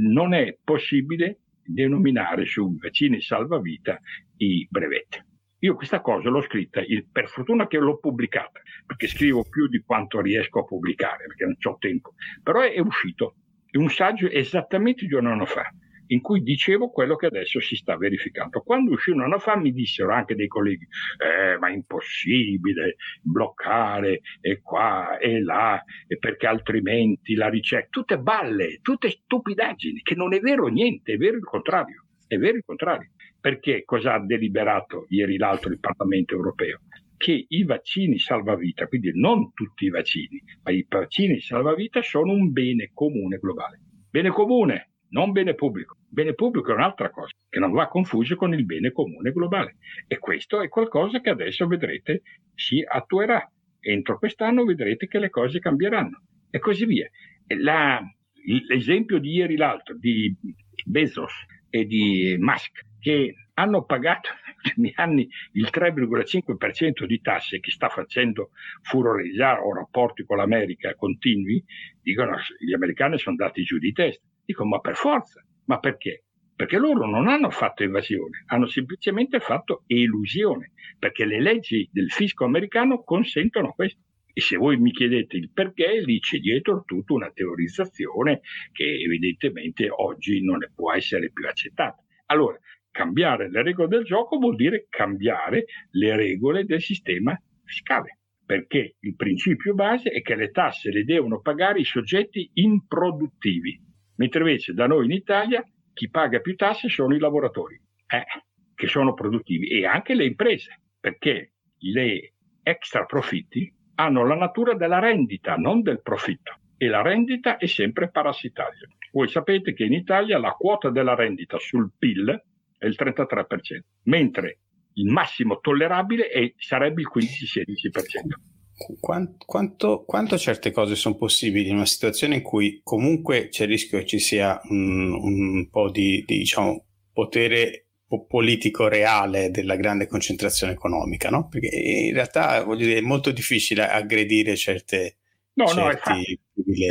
non è possibile denominare sui vaccini salvavita i brevetti. Io questa cosa l'ho scritta, per fortuna che l'ho pubblicata, perché scrivo più di quanto riesco a pubblicare, perché non ho tempo, però è uscito, un saggio esattamente di un anno fa, in cui dicevo quello che adesso si sta verificando. Quando uscì un anno fa mi dissero anche dei colleghi, eh, ma è impossibile bloccare e qua e là, perché altrimenti la ricerca, tutte balle, tutte stupidaggini, che non è vero niente, è vero il contrario, è vero il contrario. Perché cosa ha deliberato ieri l'altro il Parlamento europeo? Che i vaccini salvavita, quindi non tutti i vaccini, ma i vaccini salvavita sono un bene comune globale. Bene comune, non bene pubblico. Bene pubblico è un'altra cosa, che non va confuso con il bene comune globale. E questo è qualcosa che adesso vedrete si attuerà. Entro quest'anno vedrete che le cose cambieranno e così via. La, l'esempio di ieri l'altro di Bezos e di Musk che hanno pagato negli anni il 3,5% di tasse che sta facendo già o rapporti con l'America continui, dicono gli americani sono andati giù di testa. Dico ma per forza, ma perché? Perché loro non hanno fatto evasione, hanno semplicemente fatto elusione, perché le leggi del fisco americano consentono questo. E se voi mi chiedete il perché, lì c'è dietro tutta una teorizzazione che evidentemente oggi non può essere più accettata. Allora, cambiare le regole del gioco vuol dire cambiare le regole del sistema fiscale, perché il principio base è che le tasse le devono pagare i soggetti improduttivi, mentre invece da noi in Italia chi paga più tasse sono i lavoratori, eh, che sono produttivi, e anche le imprese, perché le extra profitti hanno la natura della rendita, non del profitto, e la rendita è sempre parassitaria. Voi sapete che in Italia la quota della rendita sul PIL è il 33%, mentre il massimo tollerabile è, sarebbe il 15-16%. Quanto, quanto, quanto, certe cose sono possibili in una situazione in cui comunque c'è il rischio che ci sia un, un po' di, di diciamo, potere politico reale della grande concentrazione economica, no? Perché in realtà voglio dire, è molto difficile aggredire certe, No, no, è, facile,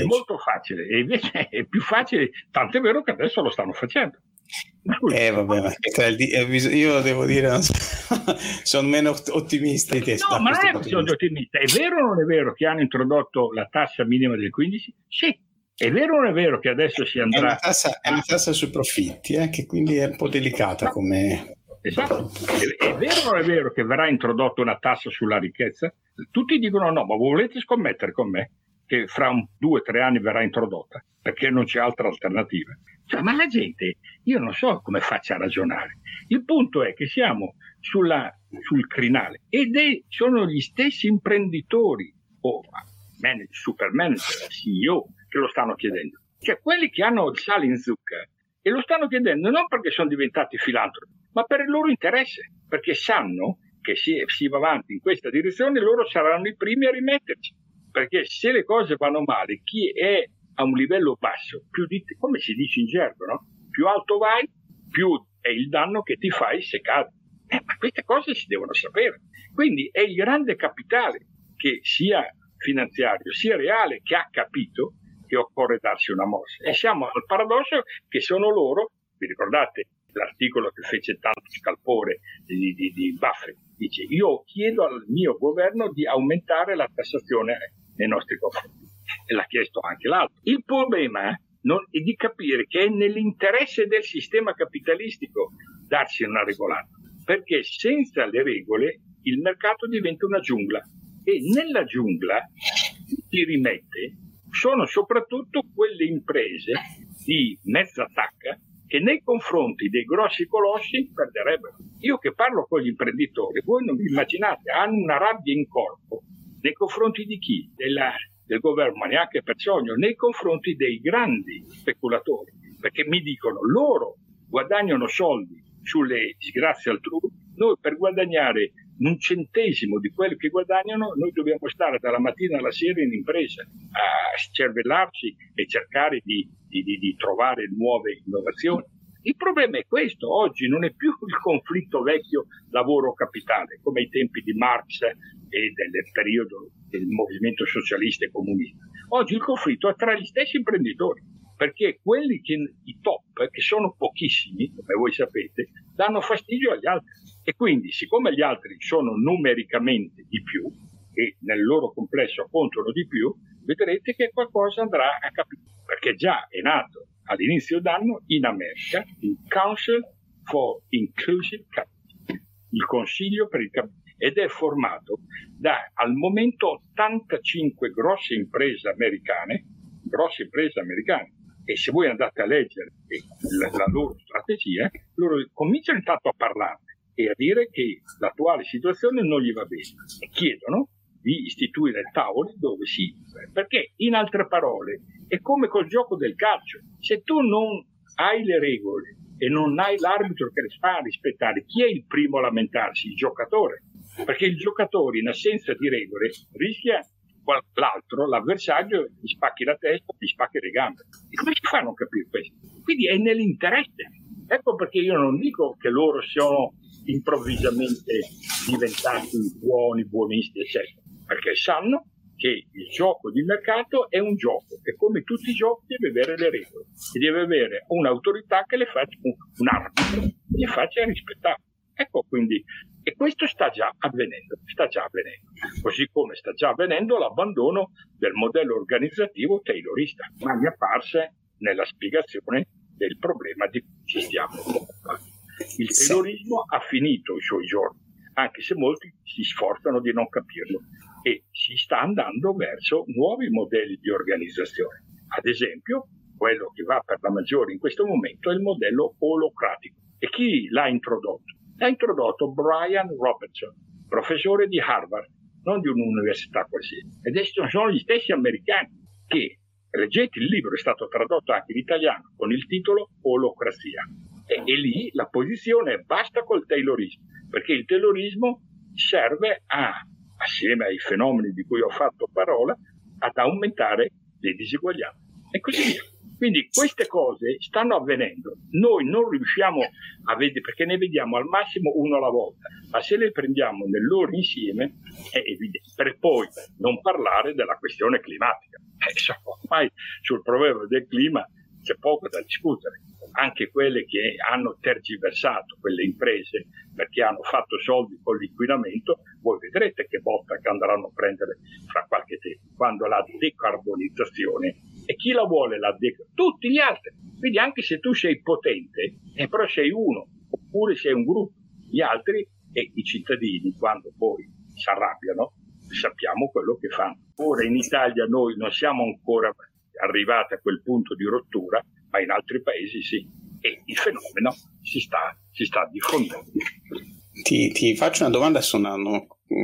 è molto facile e invece è più facile, tanto è vero che adesso lo stanno facendo. Eh vabbè, ma eh, io devo dire, sono meno ottimista di te. No, ma non è questione ottimista. È vero o non è vero che hanno introdotto la tassa minima del 15? Sì. È vero o non è vero che adesso si andrà... È una tassa, è una tassa sui profitti, eh, che quindi è un po' delicata come... Esatto. È, è vero o non è vero che verrà introdotta una tassa sulla ricchezza? Tutti dicono no, ma volete scommettere con me che fra un, due o tre anni verrà introdotta? Perché non c'è altra alternativa. Cioè, ma la gente, io non so come faccia a ragionare. Il punto è che siamo sulla, sul crinale ed è, sono gli stessi imprenditori o manager, super manager, CEO che lo stanno chiedendo. Cioè quelli che hanno il sale in zucca e lo stanno chiedendo non perché sono diventati filantropi, ma per il loro interesse, perché sanno che si, si va avanti in questa direzione, loro saranno i primi a rimetterci. Perché se le cose vanno male, chi è a un livello basso, più di, come si dice in gergo, no? più alto vai, più è il danno che ti fai se cadi. Eh, ma queste cose si devono sapere. Quindi è il grande capitale che sia finanziario sia reale che ha capito che occorre darsi una mossa. E siamo al paradosso che sono loro, vi ricordate l'articolo che fece tanto scalpore di, di, di Buffett, dice io chiedo al mio governo di aumentare la tassazione nei nostri confronti. E l'ha chiesto anche l'altro. Il problema non, è di capire che è nell'interesse del sistema capitalistico darsi una regolata, perché senza le regole il mercato diventa una giungla e nella giungla si rimette sono soprattutto quelle imprese di mezza tacca che nei confronti dei grossi colossi perderebbero. Io che parlo con gli imprenditori, voi non vi immaginate, hanno una rabbia in corpo nei confronti di chi? Della, del governo, ma neanche per sogno, nei confronti dei grandi speculatori, perché mi dicono loro guadagnano soldi sulle disgrazie altrui, noi per guadagnare un centesimo di quello che guadagnano, noi dobbiamo stare dalla mattina alla sera in impresa a cervellarci e cercare di, di, di, di trovare nuove innovazioni. Il problema è questo, oggi non è più il conflitto vecchio lavoro-capitale, come ai tempi di Marx e del periodo del movimento socialista e comunista. Oggi il conflitto è tra gli stessi imprenditori, perché quelli che, i top, che sono pochissimi, come voi sapete, danno fastidio agli altri. E quindi, siccome gli altri sono numericamente di più e nel loro complesso contano di più, vedrete che qualcosa andrà a capire. Perché già è nato all'inizio d'anno in America il Council for Inclusive Capital, il Consiglio per il Capitale, ed è formato da al momento 85 grosse imprese americane, grosse imprese americane, e se voi andate a leggere la, la loro strategia, loro cominciano intanto a parlare e a dire che l'attuale situazione non gli va bene. E chiedono di istituire tavoli dove si... Perché, in altre parole, è come col gioco del calcio. Se tu non hai le regole e non hai l'arbitro che le fa rispettare, chi è il primo a lamentarsi? Il giocatore. Perché il giocatore, in assenza di regole, rischia l'altro, l'avversario, gli spacchi la testa, gli spacchi le gambe. E come si fa a non capire questo? Quindi è nell'interesse. Ecco perché io non dico che loro siano improvvisamente diventati buoni, buonisti, eccetera, perché sanno che il gioco di mercato è un gioco e come tutti i giochi deve avere le regole e deve avere un'autorità che le faccia, un arbitro, che le faccia rispettare. Ecco quindi, e questo sta già avvenendo, sta già avvenendo, così come sta già avvenendo l'abbandono del modello organizzativo taylorista, ma mi apparse nella spiegazione del problema di cui ci stiamo occupando. Il terrorismo ha finito i suoi giorni, anche se molti si sforzano di non capirlo e si sta andando verso nuovi modelli di organizzazione. Ad esempio, quello che va per la maggiore in questo momento è il modello olocratico. E chi l'ha introdotto? L'ha introdotto Brian Robertson, professore di Harvard, non di un'università qualsiasi. Ed sono gli stessi americani che, leggete il libro, è stato tradotto anche in italiano con il titolo Olocrazia e, e lì la posizione è basta col taylorismo, perché il taylorismo serve a, assieme ai fenomeni di cui ho fatto parola, ad aumentare le diseguaglianze e così via. Quindi queste cose stanno avvenendo, noi non riusciamo a vedere perché ne vediamo al massimo uno alla volta, ma se le prendiamo nel loro insieme è evidente, per poi non parlare della questione climatica. Eh, ormai sul problema del clima c'è poco da discutere anche quelle che hanno tergiversato quelle imprese perché hanno fatto soldi con l'inquinamento, voi vedrete che botta che andranno a prendere fra qualche tempo, quando la decarbonizzazione e chi la vuole la decarbonizzazione? Tutti gli altri. Quindi anche se tu sei potente, eh, però sei uno, oppure sei un gruppo, gli altri e i cittadini, quando poi si arrabbiano, sappiamo quello che fanno. Ora in Italia noi non siamo ancora arrivati a quel punto di rottura, ma in altri paesi sì. E il fenomeno si sta, si sta diffondendo. Ti, ti, faccio una domanda su una, una,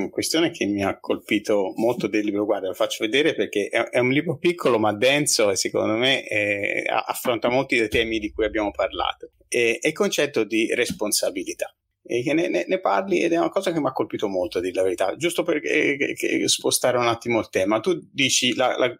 questione che mi ha colpito molto del libro. Guarda, lo faccio vedere perché è, è un libro piccolo ma denso e secondo me è, affronta molti dei temi di cui abbiamo parlato. È, è il concetto di responsabilità. e ne, ne, ne, parli ed è una cosa che mi ha colpito molto, a dire la verità. Giusto per eh, spostare un attimo il tema, tu dici la, la,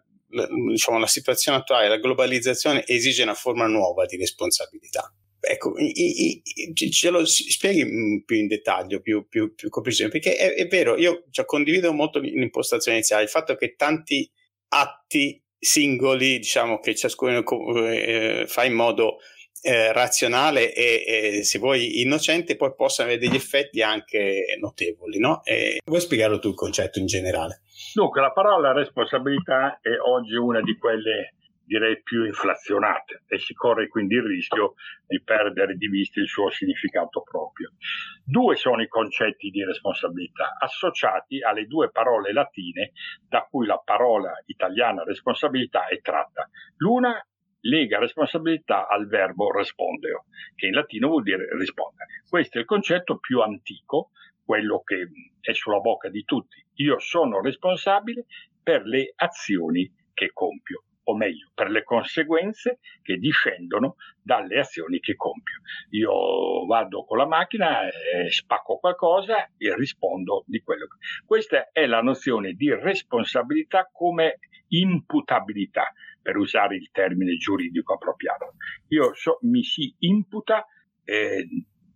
diciamo, la situazione attuale, la globalizzazione esige una forma nuova di responsabilità. Ecco, i, i, ce lo spieghi più in dettaglio, più, più, più perché è, è, vero, io cioè, condivido molto l'impostazione iniziale, il fatto che tanti atti singoli, diciamo che ciascuno eh, fa in modo eh, razionale e, e, se vuoi innocente poi possano avere degli effetti anche notevoli no? E vuoi spiegarlo tu il concetto in generale? Dunque la parola responsabilità è oggi una di quelle direi più inflazionate e si corre quindi il rischio di perdere di vista il suo significato proprio. Due sono i concetti di responsabilità associati alle due parole latine da cui la parola italiana responsabilità è tratta. L'una lega responsabilità al verbo respondere, che in latino vuol dire rispondere. Questo è il concetto più antico, quello che è sulla bocca di tutti. Io sono responsabile per le azioni che compio, o meglio, per le conseguenze che discendono dalle azioni che compio. Io vado con la macchina, eh, spacco qualcosa e rispondo di quello che... Questa è la nozione di responsabilità come imputabilità per usare il termine giuridico appropriato. Io so, mi si imputa eh,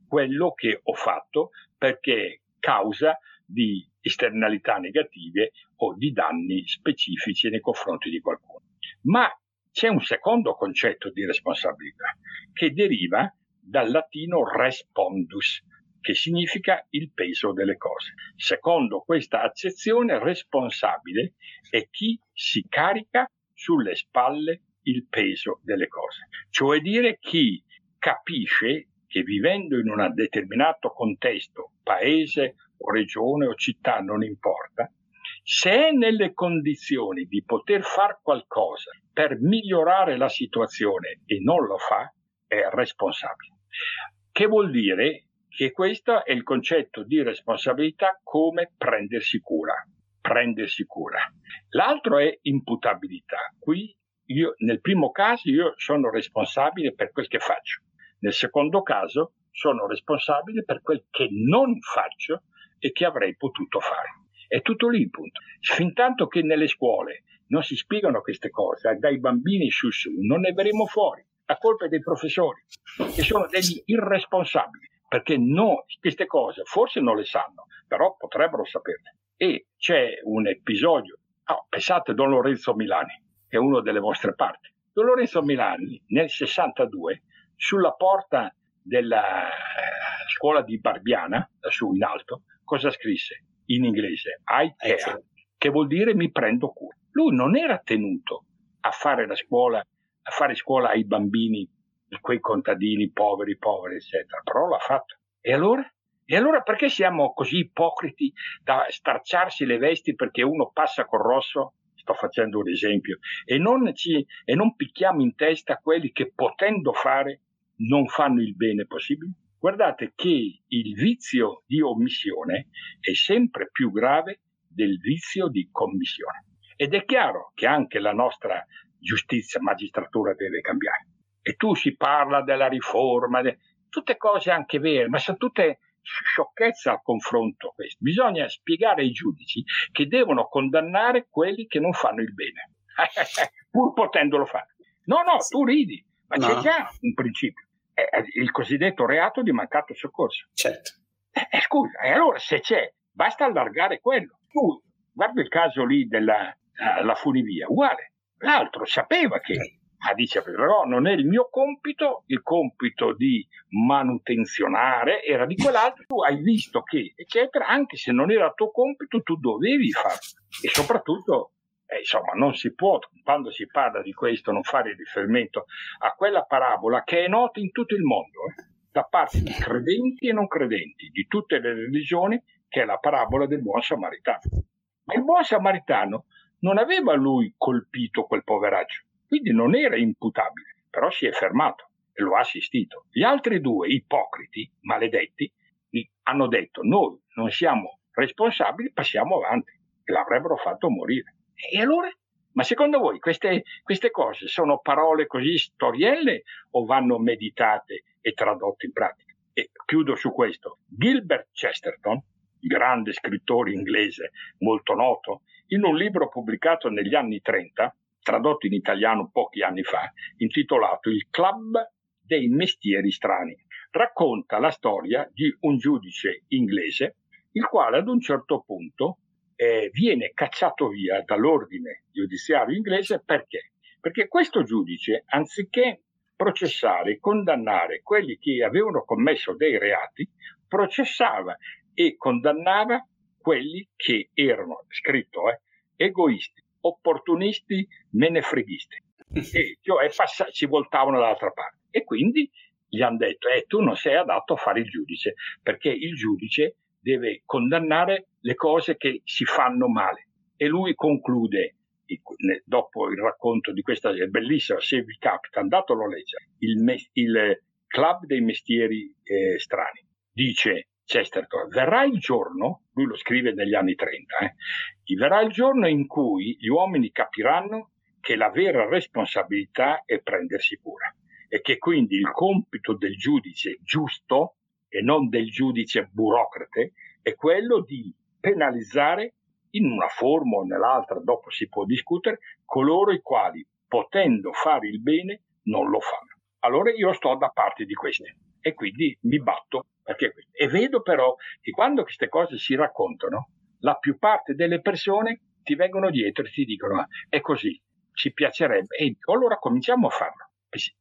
quello che ho fatto perché causa di esternalità negative o di danni specifici nei confronti di qualcuno. Ma c'è un secondo concetto di responsabilità che deriva dal latino respondus, che significa il peso delle cose. Secondo questa accezione, responsabile è chi si carica sulle spalle il peso delle cose, cioè dire chi capisce che vivendo in un determinato contesto, paese o regione o città, non importa, se è nelle condizioni di poter fare qualcosa per migliorare la situazione e non lo fa, è responsabile. Che vuol dire che questo è il concetto di responsabilità come prendersi cura prendersi cura. L'altro è imputabilità. Qui io, nel primo caso io sono responsabile per quel che faccio. Nel secondo caso sono responsabile per quel che non faccio e che avrei potuto fare. È tutto lì il punto. Fin tanto che nelle scuole non si spiegano queste cose, dai bambini su su, non ne verremo fuori. La colpa è dei professori, che sono degli irresponsabili, perché no, queste cose forse non le sanno, però potrebbero saperle e c'è un episodio, oh, pensate Don Lorenzo Milani, che è uno delle vostre parti. Don Lorenzo Milani nel 62 sulla porta della scuola di Barbiana, su in alto, cosa scrisse? In inglese, I care, che vuol dire mi prendo cura. Lui non era tenuto a fare la scuola, a fare scuola ai bambini, quei contadini poveri, poveri, eccetera, però l'ha fatto. E allora? E allora perché siamo così ipocriti da stracciarsi le vesti perché uno passa col rosso? Sto facendo un esempio. E non, ci, e non picchiamo in testa quelli che potendo fare non fanno il bene possibile? Guardate che il vizio di omissione è sempre più grave del vizio di commissione. Ed è chiaro che anche la nostra giustizia, magistratura deve cambiare. E tu si parla della riforma, de... tutte cose anche vere, ma sono tutte sciocchezza al confronto questo. Bisogna spiegare ai giudici che devono condannare quelli che non fanno il bene, pur potendolo fare. No, no, tu ridi, ma no. c'è già un principio. Il cosiddetto reato di mancato soccorso. Certo. Eh, eh, scusa, e allora se c'è, basta allargare quello. Tu guarda il caso lì della uh, funivia, uguale. L'altro sapeva che ma dice però non è il mio compito, il compito di manutenzionare era di quell'altro, tu hai visto che, eccetera, anche se non era il tuo compito, tu dovevi farlo. E soprattutto, eh, insomma, non si può, quando si parla di questo, non fare riferimento a quella parabola che è nota in tutto il mondo, eh, da parte di credenti e non credenti, di tutte le religioni, che è la parabola del buon samaritano. Ma il buon samaritano non aveva lui colpito quel poveraccio quindi non era imputabile, però si è fermato e lo ha assistito. Gli altri due ipocriti, maledetti, hanno detto noi non siamo responsabili, passiamo avanti e l'avrebbero fatto morire. E allora? Ma secondo voi queste, queste cose sono parole così storielle o vanno meditate e tradotte in pratica? E chiudo su questo. Gilbert Chesterton, grande scrittore inglese molto noto, in un libro pubblicato negli anni 30, tradotto in italiano pochi anni fa, intitolato Il Club dei Mestieri Strani, racconta la storia di un giudice inglese il quale ad un certo punto eh, viene cacciato via dall'ordine giudiziario inglese perché? Perché questo giudice, anziché processare condannare quelli che avevano commesso dei reati, processava e condannava quelli che erano, scritto, eh, egoisti, opportunisti, menefreghisti, e cioè pass- si voltavano dall'altra parte. E quindi gli hanno detto, eh, tu non sei adatto a fare il giudice, perché il giudice deve condannare le cose che si fanno male. E lui conclude, dopo il racconto di questa bellissima, se vi capita, andatelo a leggere, il, il Club dei Mestieri eh, Strani. Dice Chesterton, verrà il giorno, lui lo scrive negli anni 30, eh, verrà il giorno in cui gli uomini capiranno che la vera responsabilità è prendersi cura e che quindi il compito del giudice giusto e non del giudice burocrate è quello di penalizzare in una forma o nell'altra, dopo si può discutere, coloro i quali, potendo fare il bene, non lo fanno. Allora io sto da parte di questi e quindi mi batto perché e vedo però che quando queste cose si raccontano, la più parte delle persone ti vengono dietro e ti dicono è così, ci piacerebbe e allora cominciamo a farlo.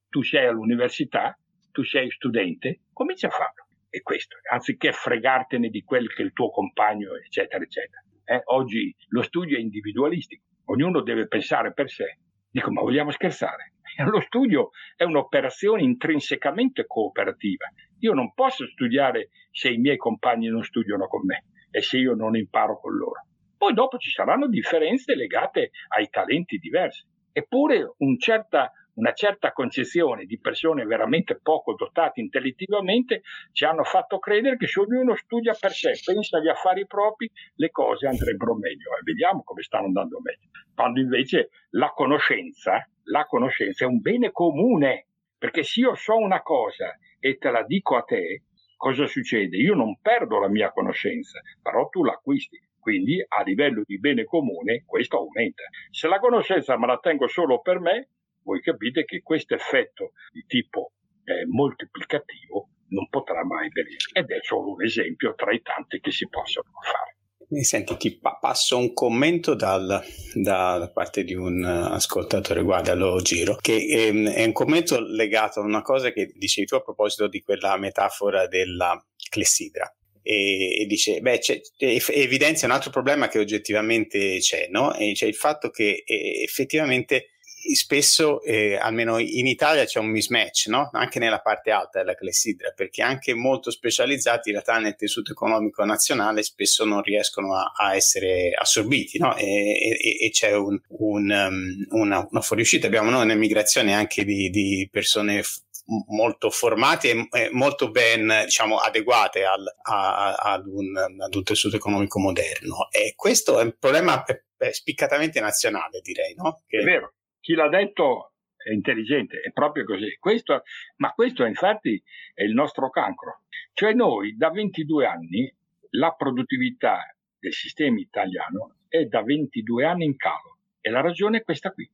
Tu sei all'università, tu sei studente, comincia a farlo. E questo, anziché fregartene di quel che è il tuo compagno, eccetera, eccetera. Eh, oggi lo studio è individualistico, ognuno deve pensare per sé. Dico, ma vogliamo scherzare? Lo studio è un'operazione intrinsecamente cooperativa. Io non posso studiare se i miei compagni non studiano con me e se io non imparo con loro. Poi dopo ci saranno differenze legate ai talenti diversi. Eppure un certa una certa concezione di persone veramente poco dotate intellettivamente ci hanno fatto credere che se ognuno studia per sé, pensa agli affari propri, le cose andrebbero meglio e vediamo come stanno andando meglio. Quando invece la conoscenza, la conoscenza è un bene comune, perché se io so una cosa e te la dico a te, cosa succede? Io non perdo la mia conoscenza, però tu l'acquisti. Quindi a livello di bene comune questo aumenta. Se la conoscenza me la tengo solo per me, voi capite che questo effetto di tipo eh, moltiplicativo non potrà mai venire ed è solo un esempio tra i tanti che si possono fare. Senti, ti passo un commento dal, da, da, parte di un ascoltatore, guarda, lo giro, che è, ehm, è, un commento legato a una cosa che dicevi tu a proposito di quella metafora della clessidra. E, e dice, beh, evidenzia un altro problema che oggettivamente c'è, no? E cioè il fatto che eh, effettivamente spesso, eh, almeno in Italia, c'è un mismatch, no? anche nella parte alta della clessidra, perché anche molto specializzati in realtà nel tessuto economico nazionale spesso non riescono a, a essere assorbiti no? e, e, e, c'è un, un, um, una, una, fuoriuscita. Abbiamo noi un'emigrazione anche di, di persone f- molto formate e molto ben diciamo, adeguate al, a, ad, un, ad, un, tessuto economico moderno. E questo è un problema spiccatamente nazionale, direi. No? Che... È vero chi l'ha detto è intelligente, è proprio così. Questo, ma questo infatti è il nostro cancro. Cioè noi da 22 anni la produttività del sistema italiano è da 22 anni in calo e la ragione è questa qui.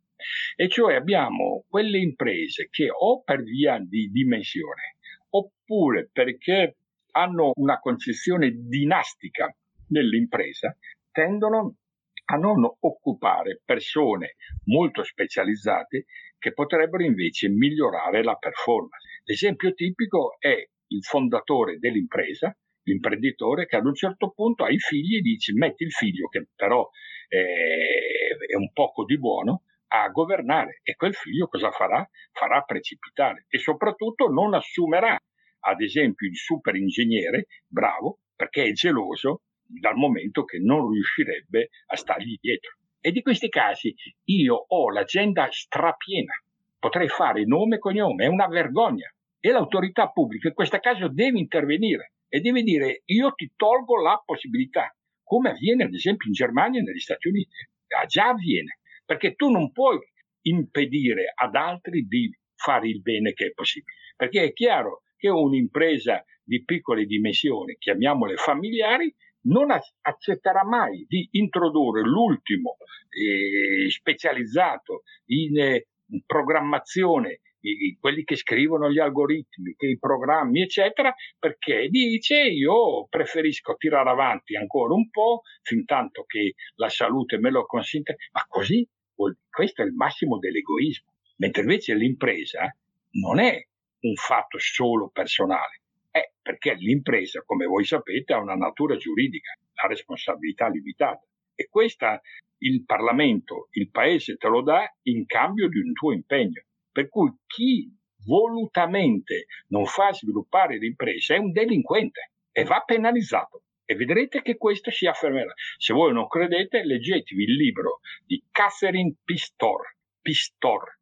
E cioè abbiamo quelle imprese che o per via di dimensione oppure perché hanno una concezione dinastica nell'impresa tendono a non occupare persone molto specializzate che potrebbero invece migliorare la performance. L'esempio tipico è il fondatore dell'impresa, l'imprenditore che ad un certo punto ha i figli e dice metti il figlio che però eh, è un poco di buono a governare e quel figlio cosa farà? Farà precipitare e soprattutto non assumerà ad esempio il super ingegnere bravo perché è geloso dal momento che non riuscirebbe a stargli dietro. E di questi casi io ho l'agenda strapiena, potrei fare nome e cognome, è una vergogna. E l'autorità pubblica in questo caso deve intervenire e deve dire io ti tolgo la possibilità, come avviene ad esempio in Germania e negli Stati Uniti. Ah, già avviene, perché tu non puoi impedire ad altri di fare il bene che è possibile, perché è chiaro che un'impresa di piccole dimensioni, chiamiamole familiari, non accetterà mai di introdurre l'ultimo eh, specializzato in eh, programmazione, i, quelli che scrivono gli algoritmi, che i programmi, eccetera, perché dice io preferisco tirare avanti ancora un po' fin tanto che la salute me lo consente, ma così questo è il massimo dell'egoismo. Mentre invece l'impresa non è un fatto solo personale, è perché l'impresa, come voi sapete, ha una natura giuridica, ha responsabilità limitata. E questa il Parlamento, il Paese te lo dà in cambio di un tuo impegno. Per cui chi volutamente non fa sviluppare l'impresa è un delinquente e va penalizzato. E vedrete che questo si affermerà. Se voi non credete, leggetevi il libro di Catherine Pistor, Pistor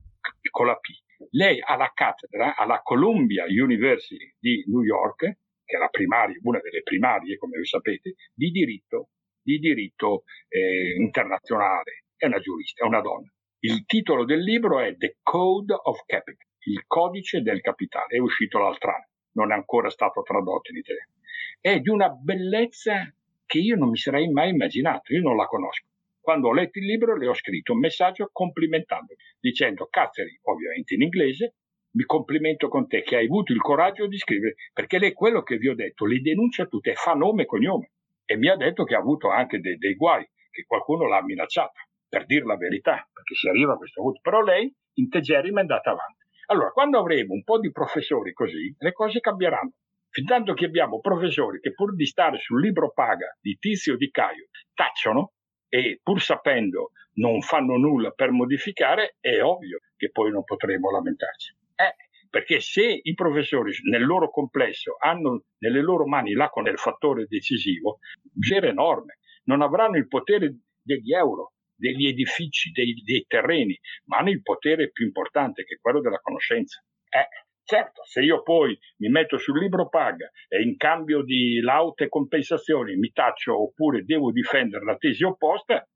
con la P, lei ha la cattedra alla Columbia University di New York, che è primaria, una delle primarie, come voi sapete, di diritto, di diritto eh, internazionale. È una giurista, è una donna. Il titolo del libro è The Code of Capital, il codice del capitale. È uscito l'altro anno, non è ancora stato tradotto in italiano. È di una bellezza che io non mi sarei mai immaginato, io non la conosco. Quando ho letto il libro le ho scritto un messaggio complimentandomi, dicendo Catherine, ovviamente in inglese, mi complimento con te che hai avuto il coraggio di scrivere, perché lei quello che vi ho detto le denuncia tutte, fa nome e cognome e mi ha detto che ha avuto anche dei, dei guai, che qualcuno l'ha minacciata, per dire la verità, perché si arriva a questo punto. Però lei integerrima è andata avanti. Allora, quando avremo un po' di professori così, le cose cambieranno. Fintanto che abbiamo professori che pur di stare sul libro paga di Tizio di Caio tacciono, e pur sapendo non fanno nulla per modificare, è ovvio che poi non potremo lamentarci. Eh, perché se i professori nel loro complesso hanno nelle loro mani l'acqua nel fattore decisivo, bisogna enorme, non avranno il potere degli euro, degli edifici, dei, dei, terreni, ma hanno il potere più importante che è quello della conoscenza. Eh, certo, se io poi mi metto sul libro paga e in cambio di laute compensazioni mi taccio oppure devo difendere la tesi opposta,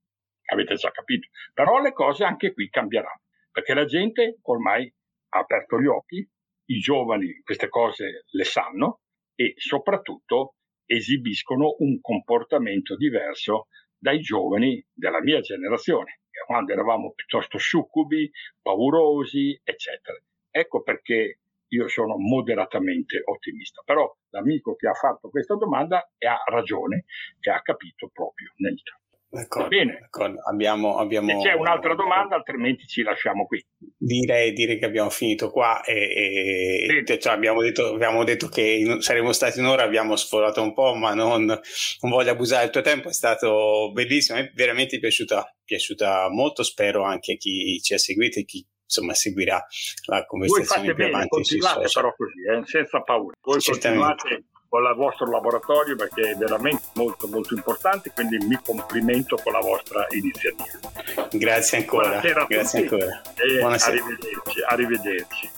avete già capito. Però le cose anche qui cambieranno, perché la gente ormai ha aperto gli occhi, i giovani queste cose le sanno e soprattutto esibiscono un comportamento diverso dai giovani della mia generazione, quando eravamo piuttosto succubi, paurosi, eccetera. Ecco perché io sono moderatamente ottimista. Però l'amico che ha fatto questa domanda ha ragione e ha capito proprio nel tempo. D'accordo, Bene. D'accordo. Abbiamo, abbiamo... Se c'è un'altra domanda, altrimenti ci lasciamo qui. Direi, direi che abbiamo finito qua e, e cioè abbiamo, detto, abbiamo, detto, che saremmo stati un'ora, abbiamo sforato un po', ma non, non voglio abusare del tuo tempo, è stato bellissimo, è veramente piaciuta, piaciuta molto, spero anche a chi ci ha seguito e chi insomma seguirà la conversazione più bene, avanti. Continuate però così, eh, senza paura. Voi continuate con il vostro laboratorio perché è veramente molto molto importante, quindi mi complimento con la vostra iniziativa. Grazie ancora. Buonasera a Grazie tutti ancora. Buonasera. Arrivederci. arrivederci.